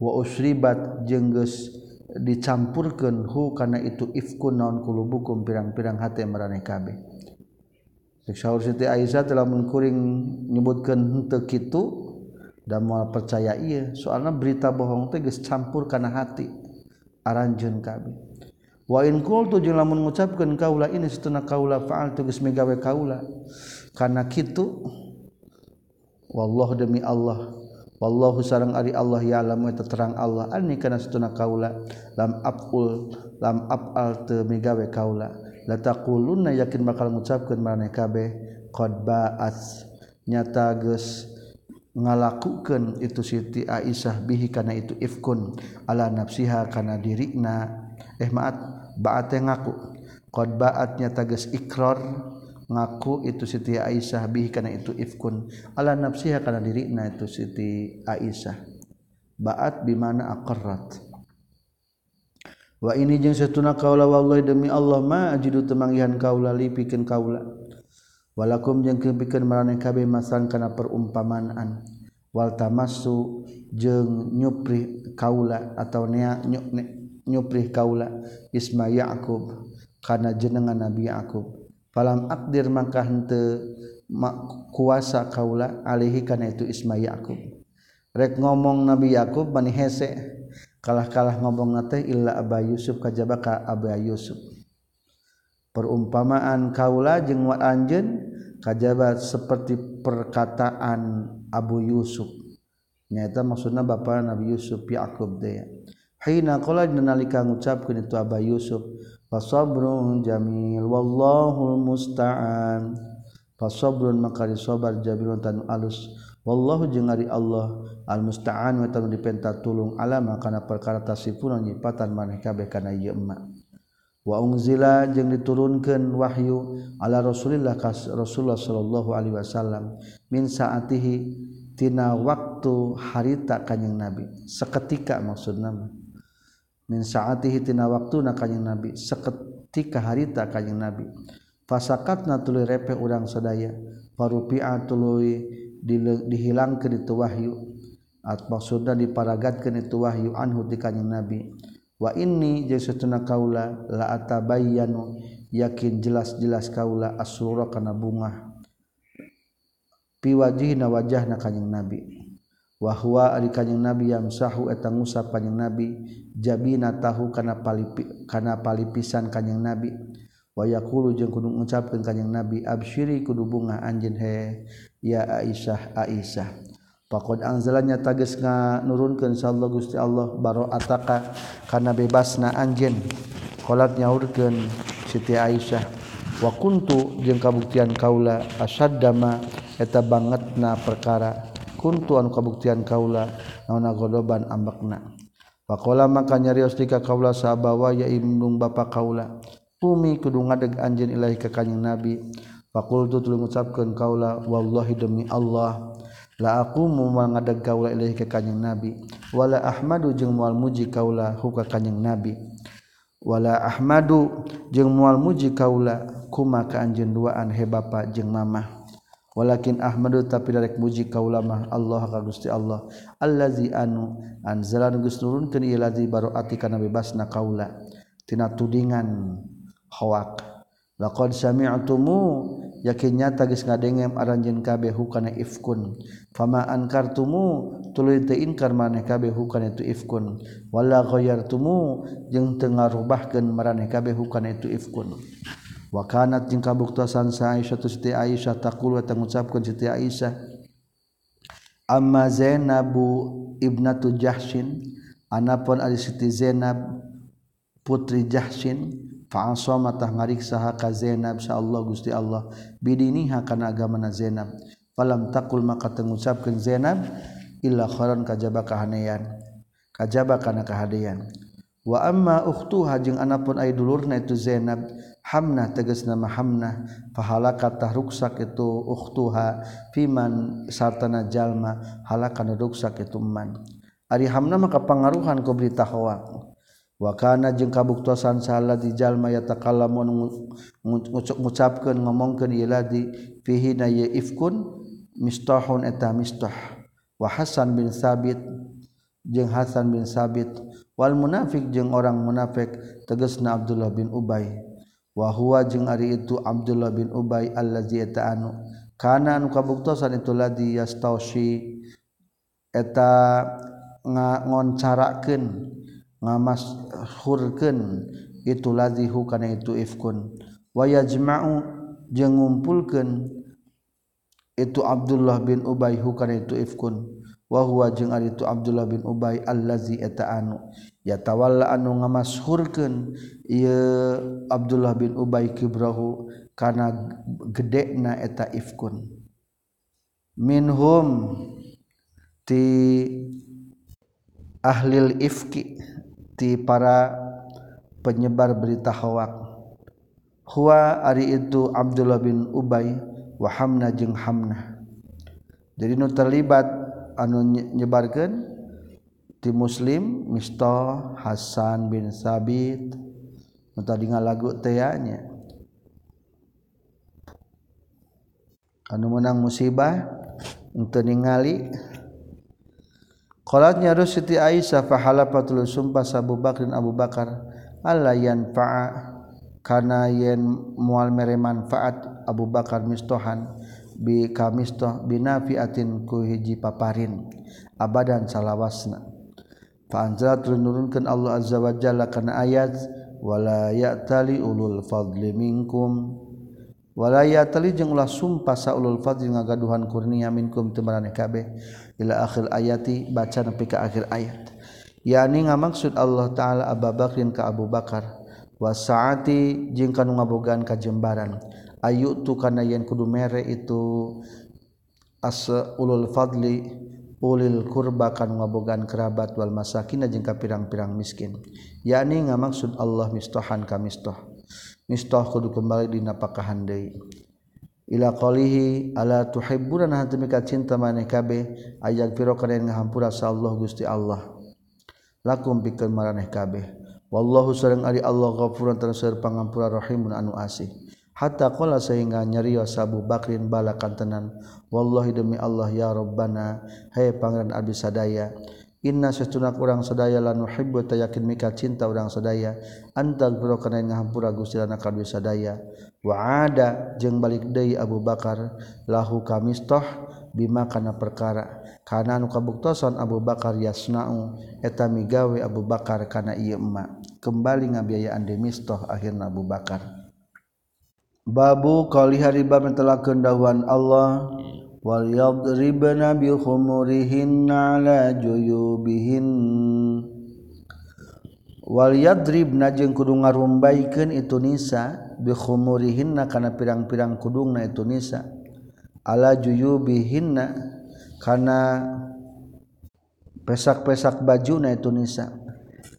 wa usribat jenggeus dicampurkeun hu kana itu ifku naon kulubukum pirang-pirang hate maraneh kabeh. Syekh Syaur Siti Aisyah telah mengkuring menyebutkan henteu kitu dan mau percaya iya soalnya berita bohong teh geus campur kana hati. Aranjeun kami. Wa in qultu jeung lamun ngucapkeun kaula ini satuna kaula faal tu geus migawe kaula. Kana kitu wallahu demi Allah wallahu sareng ari Allah ya alam eta terang Allah. Ani kana satuna kaula lam aful lam afal teu migawe kaula. La taquluna yakin bakal ngucapkeun maraneh kabeh qad ba'ats nyata geus ngalakukeun itu Siti Aisyah bihi karena itu ifkun ala nafsiha kana dirina eh maat baat ngaku. Qad baatnya geus ikrar ngaku itu Siti Aisyah bihi karena itu ifkun ala nafsiha karena dirina itu Siti Aisyah. Baat bimana aqarrat. Wa ini jeung satuna kaula wallahi demi Allah ma ajidu temanggihan kaula lipikeun kaula. Walakum jeung pikeun maraneh kabeh masan kana perumpamaan. Wal tamassu jeung nyupri kaula atau nea nyupri kaula. Isma Yaqub kana jenengan Nabi Yaqub. Palam akdir maka hente kuasa kaula alihi kana itu Isma Yakub rek ngomong Nabi Yakub bani hese. Kalah-kalah ngomong nate illa Aba Yusuf kajaba ka Aba Yusuf. Perumpamaan kaula jeung wa anjeun kajjabat seperti perkataan Abu Yusuf. Nyata maksudnya bapak Nabi Yusuf Yakub ya Hina qala nalika ngucapkeun itu Aba Yusuf fasabrun jamil wallahu musta'an. Fasabrun maka disabar jamilun tan alus. Wallahu jeung ari Allah al musta'an wa tan dipenta tulung alama kana perkara tasifun nyipatan maneh kabeh kana ieu emak waungzila jeung diturunkan Wahyu ala Rasulillah kas Rasulullah sallallahu Alaihi Wasallam min saatihi tina waktu harita kanyang nabi. Seketika maksud nama. Min saatihi tina waktu na kanyang nabi. Seketika harita kanyang nabi. Fasakat na tuluy repe urang sadaya. Parupi'a tuluy dihilangkeun itu wahyu. At maksudna diparagatkeun itu wahyu anhu di kanyang nabi. wa ini jeuna kaula la atabayyanu yakin jelas-jelas kaula asura kana bunga. Piwajihna wajahna kanjing nabi. Nabi wahwa ari kanjing nabi yang sahu etang ngusap kanjing nabi. Jabina tahu kana palipi kana palipisan kanjing nabi. Wa yaqulu jeung kudu ngucapkeun kanjing nabi absyiri kudu bunga anjeun he ya aisyah aisyah. Pakod anzalanya tages nga nurunkeun insyaallah Gusti Allah baro'ataka kana bebasna anjeun. Qolat nyaurkeun Siti Aisyah wa kuntu jeung kabuktian kaula asaddama eta bangetna perkara kuntu anu kabuktian kaula naonna godoban ambakna. Pakola maka nyarios tika kaula sahabawa ya imnung bapa kaula. Umi kudu ngadeg anjeun ilahi ka kanjing Nabi. Fakultu tuluy ngucapkeun kaula wallahi demi Allah la aku mu ngadeg kaula ilahi ka kanjing nabi. Wala ahmadu jeung mual muji kaula huka kanjing nabi. Wala ahmadu jeung mual muji kaula kuma ka anjeun duaan he bapa jeung mamah. Walakin ahmadu tapi darek muji kaula mah Allah ka Gusti Allah allazi anu anzalan geus nurunkeun ieu lazi baroati kana bebasna kaula. Tina tudingan khawak laqad sami'tumu yakin nyata geus ngadengem aranjeun kabeh hukana ifkun. Fama ankartumu tuluy teu inkar maneh kabeh hukana itu ifkun. Wala ghayyartumu jeung teu ngarubahkeun maraneh kabeh hukana itu ifkun. Wa kanat jeung kabuktasan sa Aisyah tu Siti Aisyah taqul wa tangucapkeun Siti Aisyah. Amma Zainabu ibnatu Jahsyin anapun ari Siti Zainab putri Jahsyin faasa matah ngariksaha ka Zainab sa Allah Gusti Allah. Bidiniha kana agamana Zainab. Falam takul maka tengucapkeun Zainab illa khairan kajaba kahanean kajaba kana kahadean wa amma ukhtuha jeung anapun ay dulurna itu Zainab Hamnah tegas nama Hamnah. Pahalaka tah ruksak itu ukhtuha fiman sartana jalma halaka ruksak itu man. Ari Hamnah maka pangaruhan ku berita hawa wakana jeung kabuktosan salah dijallma ya takalamun ngucapkeun ngomongkeun ieu ladi fihi na ye ifkun mistahun eta mistah wa Hasan bin Sabit jeung Hasan bin Sabit wal munafik jeung orang munafik tegasna Abdullah bin Ubay. Wa huwa jeung ari itu Abdullah bin Ubay allazi eta anu kana anu kabuktosan itu ladi yastausi eta ngoncarakkeun ngamashurkeun itu lazihu kana itu ifkun. Wa yajma'u jeung ngumpulkeun itu Abdullah bin Ubay hukana itu ifkun. Wa huwa jeung ari itu Abdullah bin Ubay allazi eta anu yatawalla anu ngamashurkeun ieu Abdullah bin Ubay kibrahu kana gedena eta ifkun. Minhum ti ahlil ifki. ti para penyebar berita hawak huwa ari itu Abdullah bin Ubay wa Hamna jeung Hamna. Jadi nu terlibat anu nyebarkeun ti muslim Misto Hasan bin Sabit. Nu tadi ngalagu teanya anu menang musibah untuk ningali. Qalatnya Rus Siti Aisyah fahalafatul sumpah Abu Bakrin Abu Bakar Allah yanfa'a? Kana yen mual mere manfaat Abu Bakar mistohan bi kamistoh binafiatin ku hiji paparin abadan salawasna. Fa anzala nurunkeun Allah azza wa jalla kana ayat wala ya'tali ulul fadli minkum. walaya teli ulah sumpah saulul fadli ngagaduhan kurnia minkum temarane kabeh ila akhir ayati baca nepi ka akhir ayat. Yani ngamaksud Allah taala Abu Bakrin ka Abu Bakar. Wasaati jeung kanu ngabogaan ka jembaran. Ayu tu kana yen kudu mere itu. As ulul fadli ulil kurba kanu ngabogaan kerabat wal masakin jeung ka pirang-pirang miskin. Yakni ngamaksud Allah mistahan ka mistah nistah kudu kembali dina pakahan deui ila qalihi ala tuhibbuna hantumika cinta maneh kabeh ajak piro kana ngahampura sa Allah Gusti Allah. Lakum pikeun maraneh kabeh. Wallahu sareng ari Allah ghafurun taraseur pangampura rahimun anu asih. Hatta qala sehingga nyarios sabu bakrin balakan tenan. Wallahi demi Allah ya rabbana hai pangeran abdi sadaya Inna sesuna kurang sadaya lan nuhibbu ta yakin mika cinta urang sadaya. Antal biro kana ngahampura Gusti lana kadue sadaya. Wa ada jeung balik deui Abu Bakar lahu kamistah bima kana perkara. Kana anu kabuktosan Abu Bakar yasnau eta migawe Abu Bakar kana ieu emak kembali ngabiayaan demistah akhirna Abu Bakar. Babu qalihari bab telah kendahuan Allah. وليضربن ala على جيوبهن. Walyadrib jeung kudu ngarumbaikan itu nisa bikhumurihinna kana pirang-pirang kudungna itu nisa ala juyubihinna kana pesak-pesak bajuna itu nisa.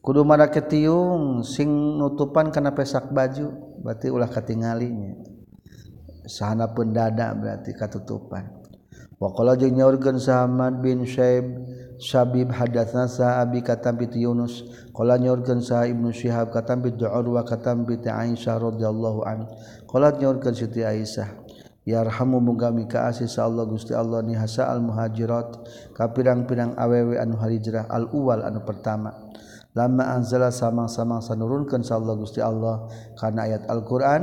Kudu mana ketiung sing nutupan kana pesak baju berarti ulah katingalinya sahana pendada berarti katutupan. Wakola jeung nyaurkeun Sa'mad bin Syaib Syabib hadatsna Sa'abi katam bi Yunus. Qala nyaurkeun Sa' Ibnu Syihab katam bi Urwa katam bi Aisyah radhiyallahu an. Qala nyaurkeun Siti Aisyah yarhamu muga mikaasi sa Allah Gusti Allah ni hasa al muhajirat ka pirang-pirang awewe anu hijrah al uwal anu pertama. Lama anzala samang-samang sanurunkeun sa Allah Gusti Allah kana ayat Al-Qur'an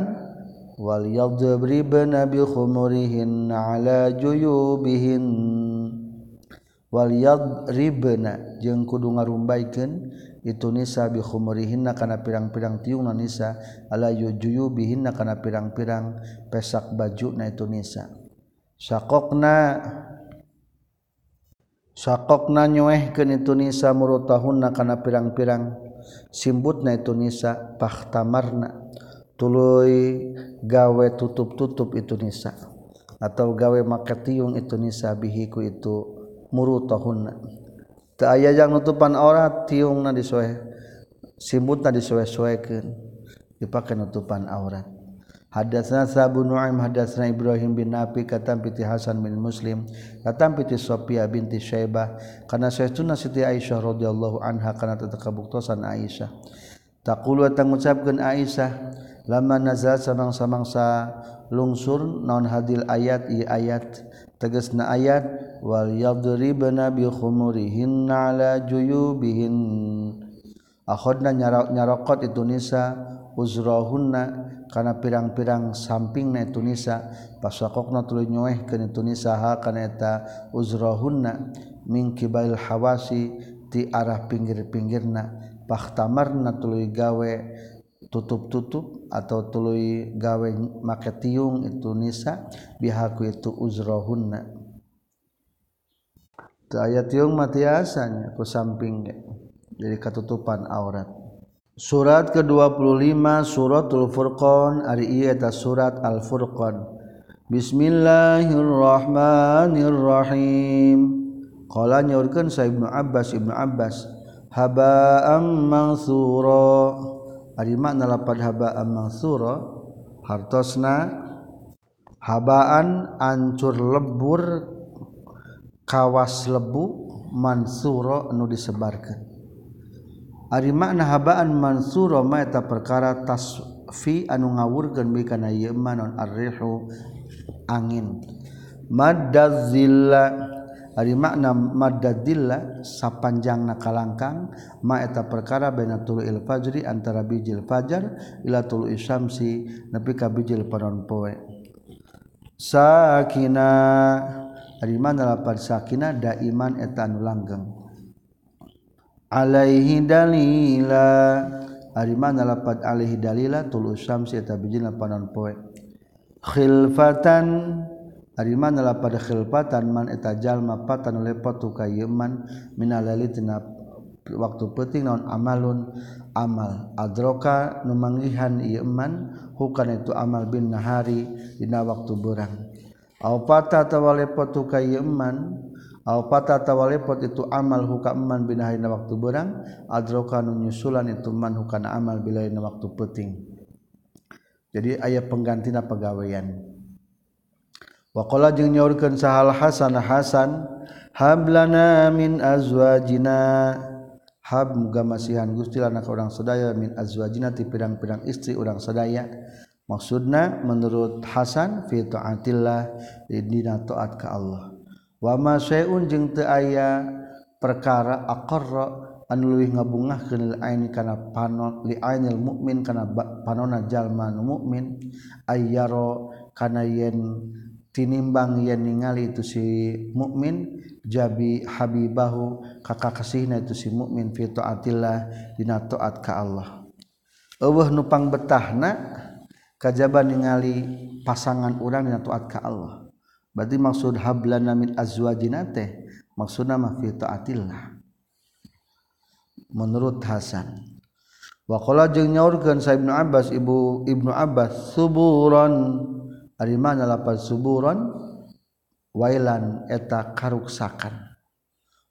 Walyadribna bi khumurihin ala juyubihin Walyadribna jeung kudu ngarumbaikeun itu nisa bi khumurihinna kana pirang-pirang tiung nisa ala juyubihinna kana pirang-pirang pesak bajuna itu nisa. Saqaqna Saqaqna nyoehkeun itu nisa murutahunna kana pirang-pirang simbutna itu nisa pahtamarna tuluy gawe tutup-tutup itu nisa. Atau gawe maka tiung itu nisa bihiku itu muru tahun tak aya yang nutupan aurat tiung na disuai simbut na disuai-suaikan dipakai nutupan aurat. Hadatsna Sabu Nu'aim hadatsna Ibrahim bin Nafi katam piti Hasan bin Muslim katam piti Sofia binti Syaibah kana saytuna Siti Aisyah radhiyallahu anha kana tatakabuktosan Aisyah. taqulu tang ngucapkeun Aisyah lama nazal samang-samangsa lungsur naon hadil ayat i ayat tegasna ayat wal yadribna bi khumurihin ala juyubihin. Akhadna nyarokot itu nisa uzrahunna kana pirang-pirang sampingna itu nisa pasakokna tuluy nyoehkeun itu nisa ha kana eta uzrahunna min kibail hawasi ti arah pinggir-pinggirna. Paktamarna tuluy gawe tutup-tutup atau tuluy gawe make tiung itu nisa bihaku itu uzrohunna. Aya tiung matiasanya ku samping jadi katutupan aurat. Surat ke-25 suratul furqan ari ieu eta surat al furqan bismillahirrahmanirrahim. Qala nyaurkeun sa ibnu abbas ibnu abbas habaang suro makna lapad habaan suro hartosna habaan ancur lebur kawas lebu mansuro nu disebarkan. Ari makna habaan mansuro maeta perkara tasfi anu ngawurkeun bi kana ieu manon arrihu angin. Madazzilla Ari makna madadilla sapanjang nakalangkang ma eta perkara baina il fajri antara bijil fajar ila tulu isyamsi nepi ka bijil panon poe. Sakina ari mana lapad sakina daiman eta anu langgeng. Alaihi dalila ari mana lapad alaihi dalila tulu isyamsi eta bijil panon poe. Khilfatan Arimanlah pada khilpatan man eta jalma patan lepot tu kayeman minalali tina waktu penting naon amalun amal. Adroka numanggihan iman hukan itu amal bin nahari dina waktu berang au pata atawa lepot tu kayeman au pata atawa lepot itu amal huka man bin nahari dina waktu berang adroka nunyusulan itu man hukana amal bila dina waktu penting jadi ayat penggantina pegawaian. Wakola jeung nyaurkeun sahal Hasan Hasan hablana min azwajina. Hab muga masihan Gusti lana ka urang sadaya min azwajina ti pirang-pirang istri urang sadaya. Maksudna menurut Hasan fi taatillah dina taat ka Allah. Wa ma syai'un jeung teu aya perkara aqarra anu leuwih ngabungahkeun lil aini kana panon li ainil mukmin kana panona jalma nu mukmin ayyaro kana yen tinimbang yang ningali itu si mukmin jabi habibahu kakak kasihna itu si mukmin fi taatillah dina taat ka Allah. Eueuh nupang betahna kajaban ningali pasangan urang dina taat ka Allah. Berarti maksud hablana min azwajina teh maksudna mah fi taatillah. Menurut Hasan wakola jeung nyaurkeun sa Ibnu Abbas ibu Ibnu Abbas suburon arimana lapan suburon wailan eta karuksakan.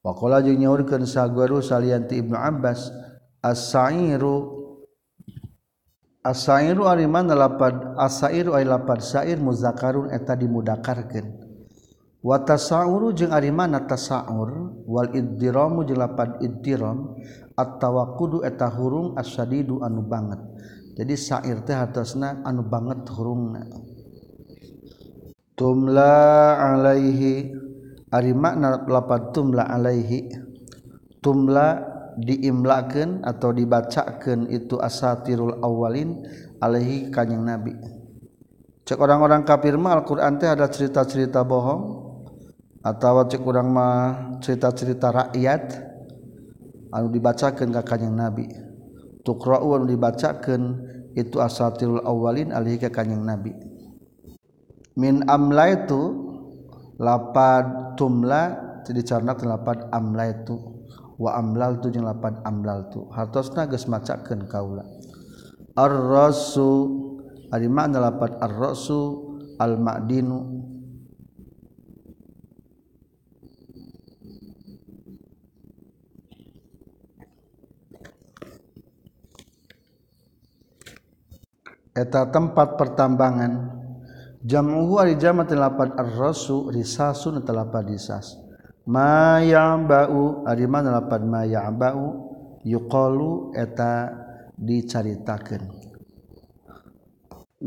Waqala jeung nyaurkeun saguru salian ti Ibnu Abbas as-sa'iru as-sa'iru arimana lapan as-sa'iru ay lapan sa'ir muzakarun eta dimudakarkeun. Wa tasauru jeung arimana tasaur wal iddiramu jeung lapan iddiram at-tawaqqudu eta hurung as-sadidu anu banget. Jadi sa'ir teh hartosna anu banget hurungna. tumla alaihi ari makna lapan tumla alaihi. Tumla diimlakeun atau dibacakeun itu asatirul awalin alaihi kanjing nabi. Cek orang-orang kafir mah Al-Qur'an teh ada cerita-cerita bohong atau cek orang mah cerita-cerita rakyat anu dibacakan ka kanjing Nabi. Tuqra'u anu dibacakan itu asatirul awalin alih ka kanjing Nabi. Min amla itu lapad tumla jadi carna lapan amla itu wa amlal tu jeung lapan amlal tu hartosna geus macakeun kaula. Ar-rasu ari makna lapan ar-rasu al-ma'dinu. Tempat pertambangan jamuhu ari jama telapan ar-rasu risasun telapan risas. Ma ya'ba'u ari mana lapan ma ya'ba'u yuqalu eta dicaritakeun.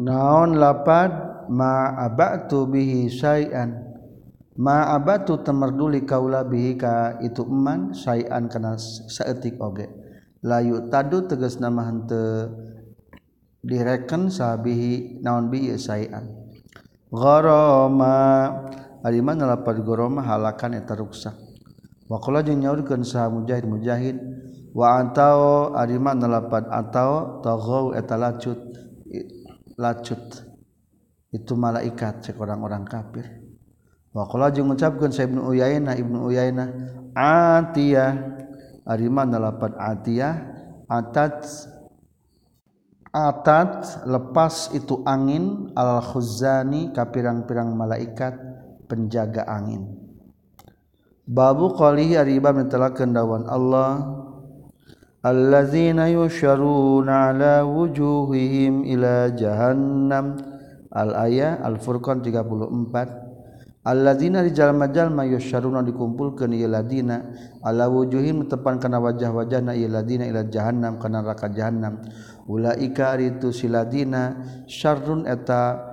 Naon lapad? Ma abatu bihi syai'an. Ma abatu temerduli kaula bihi ka itu eman syai'an kana saeutik oge. Layu tadu tegas nama henteu direken sabihi naon bihi syai'an. Goroma Aliman lapar goroma halakan eta ruksa. Wakola jeung nyaurkeun saha mujahid mujahid wa atao aliman lapar atao taghaw eta lacut lacut. Itu malaikat cek orang-orang kafir. Wakola jeung ngucapkeun sa Ibnu Uyainah Ibnu Uyainah atiyah aliman lapar atiyah atat atat lepas itu angin al khuzani kapirang-pirang malaikat penjaga angin. Babu qalihi ari bab netelakeun dawan Allah. Allazina yusharuna ala wujuhihim ila jahannam. Al ayah al furqan 34 allazina dijalma-jalma yusharuna dikumpulkeun iladina ala wujuhin tepan kana wajah-wajahna iladina ila jahannam kana neraka jahannam. ulaika itu siladina syarrun eta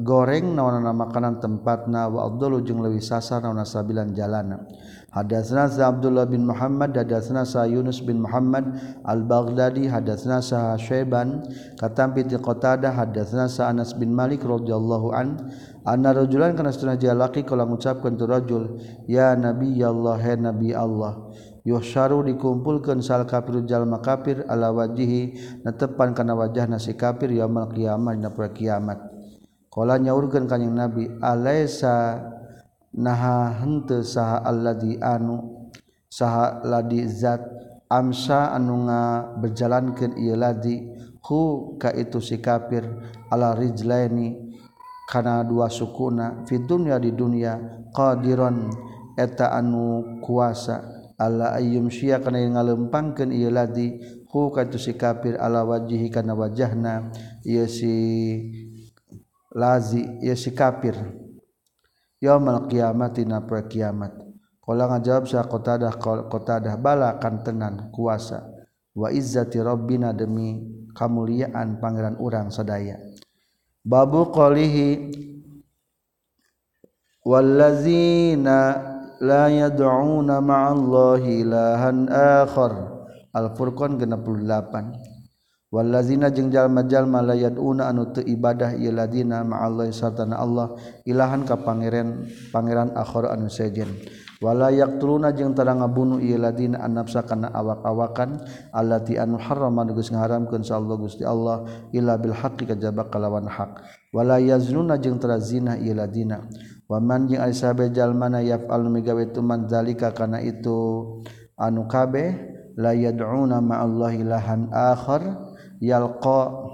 goreng nawana makanan tempatna wa Abdullah jeung leuwih sasar nawana sabilan jalana. Hadatsna sa Abdullah bin Muhammad hadatsna sa Yunus bin Muhammad al-Baghdadi hadatsna sa Syaiban katampi ti Qatadah hadatsna sa Anas bin Malik radhiyallahu an anna rajulan kana sunah jalaki kala ngucapkeun tu rajul ya nabi Allah ya nabi Allah. Yuhsyaru dikumpulkeun sal kafir jalma kafir ala wajihi netepan kana wajahna si kafir yaumul qiyamah dina poe kiamat. Qala nyaurkeun kanjing Nabi alaisa naha henteu saha alladzi anu saha ladi zat amsa anu ngaberjalankeun ieu ladi hu ka itu si kafir ala rijlaini kana dua sukuna fi dunya di dunya qadiron eta anu kuasa ala ayyum sia kana ngalempangkeun ieu ladi hu ka itu si kafir ala wajhi kana wajahna ieu si lazi ieu si kafir. Yaumul qiyamati na per kiamat. Qala ngajawab sa qatadah qatadah bala kan tenan kuasa. Wa izzati rabbina demi kamuliaan pangeran urang sadaya. Babu qalihi wallazina la yad'una ma'allahi ilahan akhar. Al-Furqan 68 Wallazina jeung jalma-jalma la yad'una anu teu ibadah ieu ladina ma'allahi sartana Allah ilahan ka pangeran pangeran akhar anu sejen. Wala yaqtuluna jeung tara ngabunuh ieu ladina annafsa kana awak-awakan allati anu harrama geus ngaharamkeun sa Allah Gusti Allah illa bil haqqi kajaba kalawan hak. Wala yaznuna jeung tara zina ieu ladina. waman jeung Elizabethjal mana yaf algawe tuman zalika kana itu anu kabeh layaduna ma Allah ilahan akhir yalqa.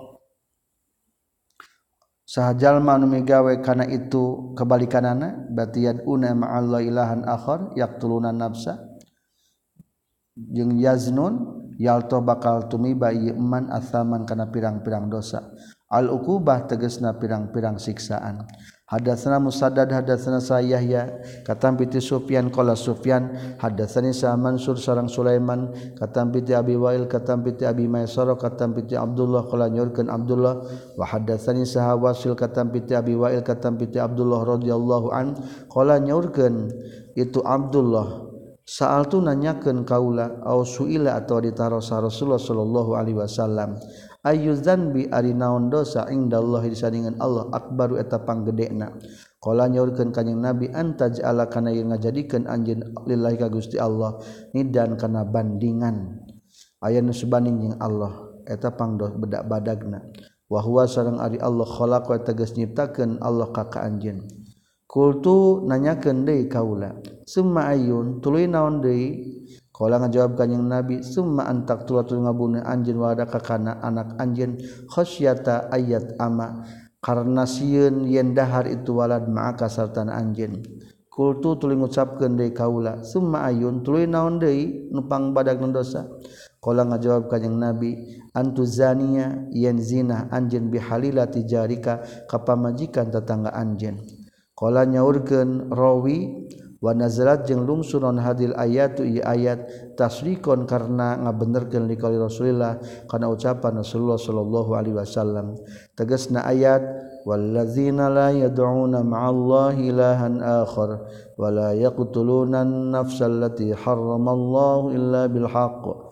Sahajal manu migawe kana itu kebalikanana berarti yaduna ma Allah ilahan akhir yaqtuluna nafsa. Jeung yaznun yalto bakal tumiba ieu man asaman kana pirang-pirang dosa. Al uqubah tegasna pirang-pirang siksaan. Hadatsana Musaddad hadatsana Sa'yahya katam piti Sufyan qala Sufyan hadatsani Sa Mansur sareng Sulaiman katam piti Abi Wail katam piti Abi Maisar katam piti Abdullah qala nyurkeun Abdullah wa hadatsani Sa Wasil katam piti Abi Wail katam piti Abdullah radhiyallahu an qala nyurkeun itu Abdullah Sa'al tu nanyakeun kaula au suila atau ditarosa Rasulullah sallallahu alaihi wasallam. ayuzanbi ari naon dosa indallah disandingan Allah akbaru eta panggedekna Kala nyaurkeun ka kanjing nabi antaj ala kana yeung ngajadikeun anjeun lillahi ka Gusti Allah nidan kana bandingan. Aya nu sabanding jeung Allah eta pangdos bedak badagna. Wa huwa sareng ari Allah khalaqa tegas nyiptakeun Allah ka ka anjeun. Kultu nanyakeun deui kaula summa ayun tuluy naon deui? Kala ngajawab kanjing Nabi, "Summa antak tulatul ngabuna anjeun wadaka kana anak anjeun khasyata ayat ama." Karena sieun yen dahar itu walad ma'aka sartana anjeun. Kultu tuluy ngucapkeun deui kaula, "Summa ayun tuluy naon deui nupang badag dosa?" Kala ngajawab kanjing Nabi, "Antu zania yen zina anjeun bihalilati jarika kapamajikan tetangga anjeun." Kala nyaurkeun rawi Wanazarat jeung lungsur hadil ayat tu ayat tasrikon karena ngabenerkeun likali Rasulillah kana ucapan Rasulullah sallallahu alaihi wasallam. Tegasna ayat wallazina la yad'una ma'allahi ilahan akhar wa la yaqtuluna an-nafsa allati harramallahu illa bil haqq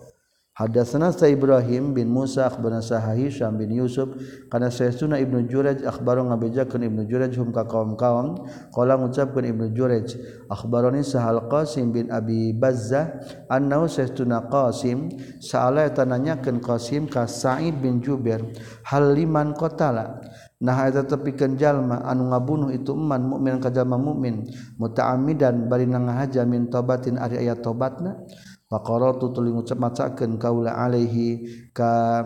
Hadatsana sa Ibrahim bin Musa akhbarana sa Hisham bin Yusuf kana sayyiduna Ibnu Juraj akhbaro ngabejakeun Ibnu Juraj hum ka kaum-kaum qala ngucapkeun Ibnu Juraj akhbaroni sahal Qasim bin Abi Bazzah annahu sayyiduna Qasim saala tananyakeun Qasim ka Sa'id bin Jubair hal liman qatala? Nah eta tepikeun jalma anu ngabunuh itu eman mukmin ka jalma mukmin mutaamidan bari nangahaja min tobatin ari aya tobatna. Tu tuling ucap-macakeun kaula alaihi ka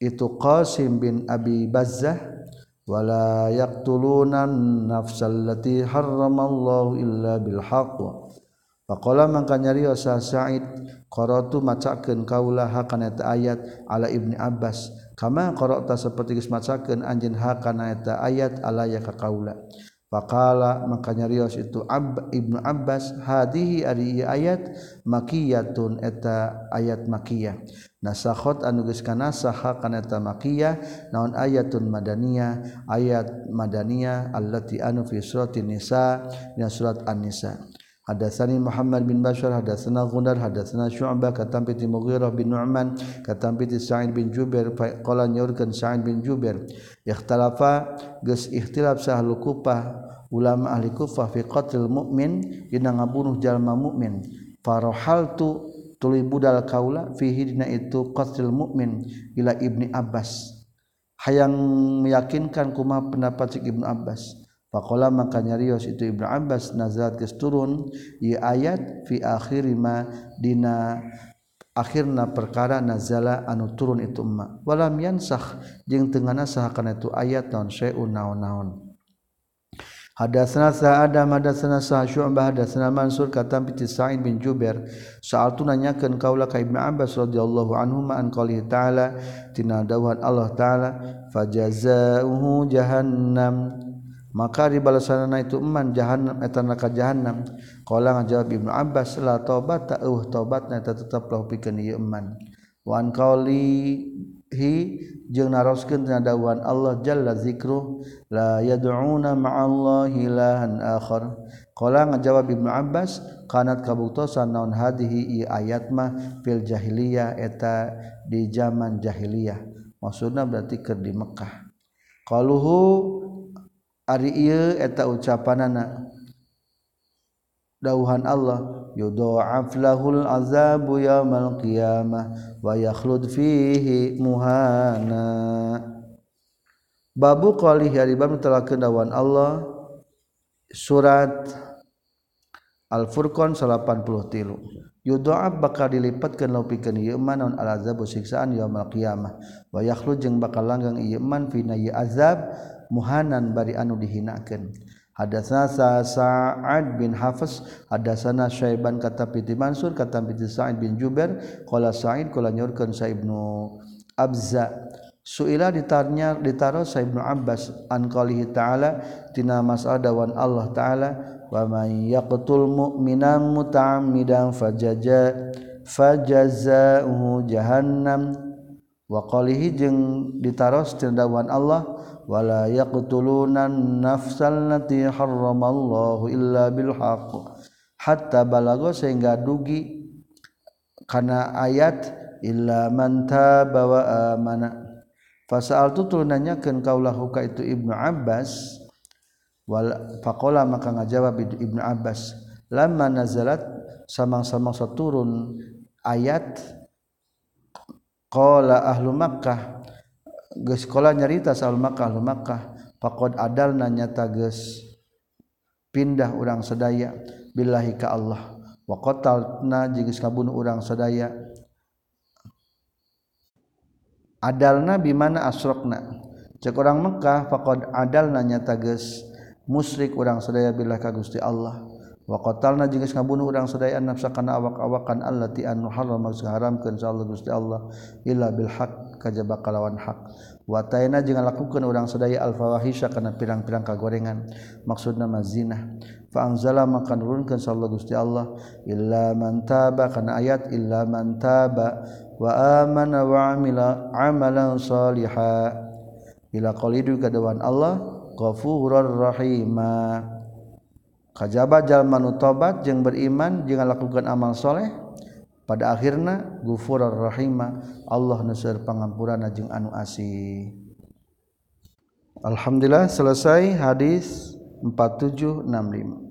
itu Qasim bin Abi Bazzah wala yaqtuluna nafsal lati harramallahu illa bil haqq. Faqala mangka nyarios Sa'id qaratu macakeun kaula hakana eta ayat ala Ibni Abbas. Kama qara'ta saperti geus macakeun anjeun hakana eta ayat ala ya ka kaula Pakala makanya Rios itu Ab Ibnu Abbas hadihi ari ayat makiyatun eta ayat makiyah. Nasakhot anu geus kana saha kana eta makiyah naon ayatun madaniyah ayat madaniyah allati anu fi suratin nisa dina surat an-nisa. Hadatsani Muhammad bin Bashar hadatsana Gundar hadatsana Syu'bah katam piti Mughirah bin Nu'man katam piti Sa'id bin Jubair qala nyaurkeun Sa'id bin Jubair. Ikhtalafa geus ikhtilaf sahlu Kufah ulama ahli Kufah fi qatlil mukmin dina ngabunuh jalma mukmin farahaltu tuluy budal kaula fihi dina itu qatlil mukmin ila Ibni Abbas. Hayang meyakinkan kumaha pendapat Ibnu Abbas Pakola maka nyarios itu Ibnu Abbas nazarat geus turun ieu ayat fi akhir ma dina akhirna perkara nazala anu turun itu emma. Walam yansakh jeung teu nganasah kana itu ayat naon syai'un naon-naon. Hadatsana Sa'adam hadatsana Syu'bah hadatsana Mansur katam piti Sa'id bin Jubair. Sa'altu nanyakeun kaula ka Ibnu Abbas radhiyallahu anhu ma an qali ta'ala tina dawuhan Allah ta'ala fajazaohu jahannam maka dibalasana itu eman jahanam eta neraka jahanam qala ngajawab Ibnu Abbas la taubat uh taubatna eta tetep lah pikeun ieu eman. Wa an qaulihi jeung naroskeun dina dawuhan Allah jalla zikru la yad'una ma'allahi ilahan akhar. Qala ngajawab Ibnu Abbas kanat kabuktosan naon hadihi i ayat mah fil jahiliyah eta di zaman jahiliyah. Maksudna berarti keur di Mekah. Qaluhu ari ieu eta ucapanana. Dauhan Allah yudha'af lahul azabu yaumal qiyamah wa yakhlud fihi muhana. Babu qalih ari bab telakeun Allah surat Al-Furqan 83 yudha'af bakal dilipatkeun laupikeun ieu iman naon al azabu siksaan yaumal qiyamah wa yakhlud jeung bakal langgang ieu man fina azab muhanan bari anu dihinakeun. Hadatsana Sa'ad bin Hafs hadasana Syaiban kata piti Mansur kata piti Sa'id bin Jubair qala Sa'id qala nyurkeun Sa Ibnu Abza. Suila ditarnya ditaro Sa Ibnu Abbas an qalihi ta'ala tina mas'al dawan Allah ta'ala wa may yaqtul mu'minan muta'ammidan fajaza fajazahu jahannam. Wa qalihi jeung ditaros tina Allah wala yaqtulunan nafsal lati harramallahu illa bil hatta balago sehingga dugi kana ayat illa man taba wa amana. Fasal tu nanyakeun kaulahu ka itu Ibnu Abbas. Fakola maka ngajawab Ibnu Abbas lama nazalat samang-samang saturun ayat qala ahlu Makkah geus sekolah nyarita sal Makkah Makkah faqad adal nanya tages pindah orang sedaya billahi ka Allah. Wa qatalna jeung kabunuh urang sedaya adalna bimana asrokna? Cek orang Mekah faqad adal nanya tages musyrik urang sedaya billah ka Gusti Allah. Wa qatalna jeung ngabunuh urang sedaya nafsakana awak-awakan allati anu haram haramkeun Allah Gusti Allah illa bil haq kajba kalawan hak. Watayna jangan lakukan orang sedaya al-fawahisya karena pirang-pirang kagorengan. Maksud nama zina fa'angzala maka nurunkan sallallahu gusti Allah illa man taba kana ayat illa man taba wa amana wa amila amalan saliha ila qalidu kadawan Allah ghafurur rahima kajaba jalma nu tobat jeung beriman jangan lakukan amal soleh pada akhirnya gufurar rahimah Allah nusir pengampuran jeung anu asih Alhamdulillah selesai hadis 4765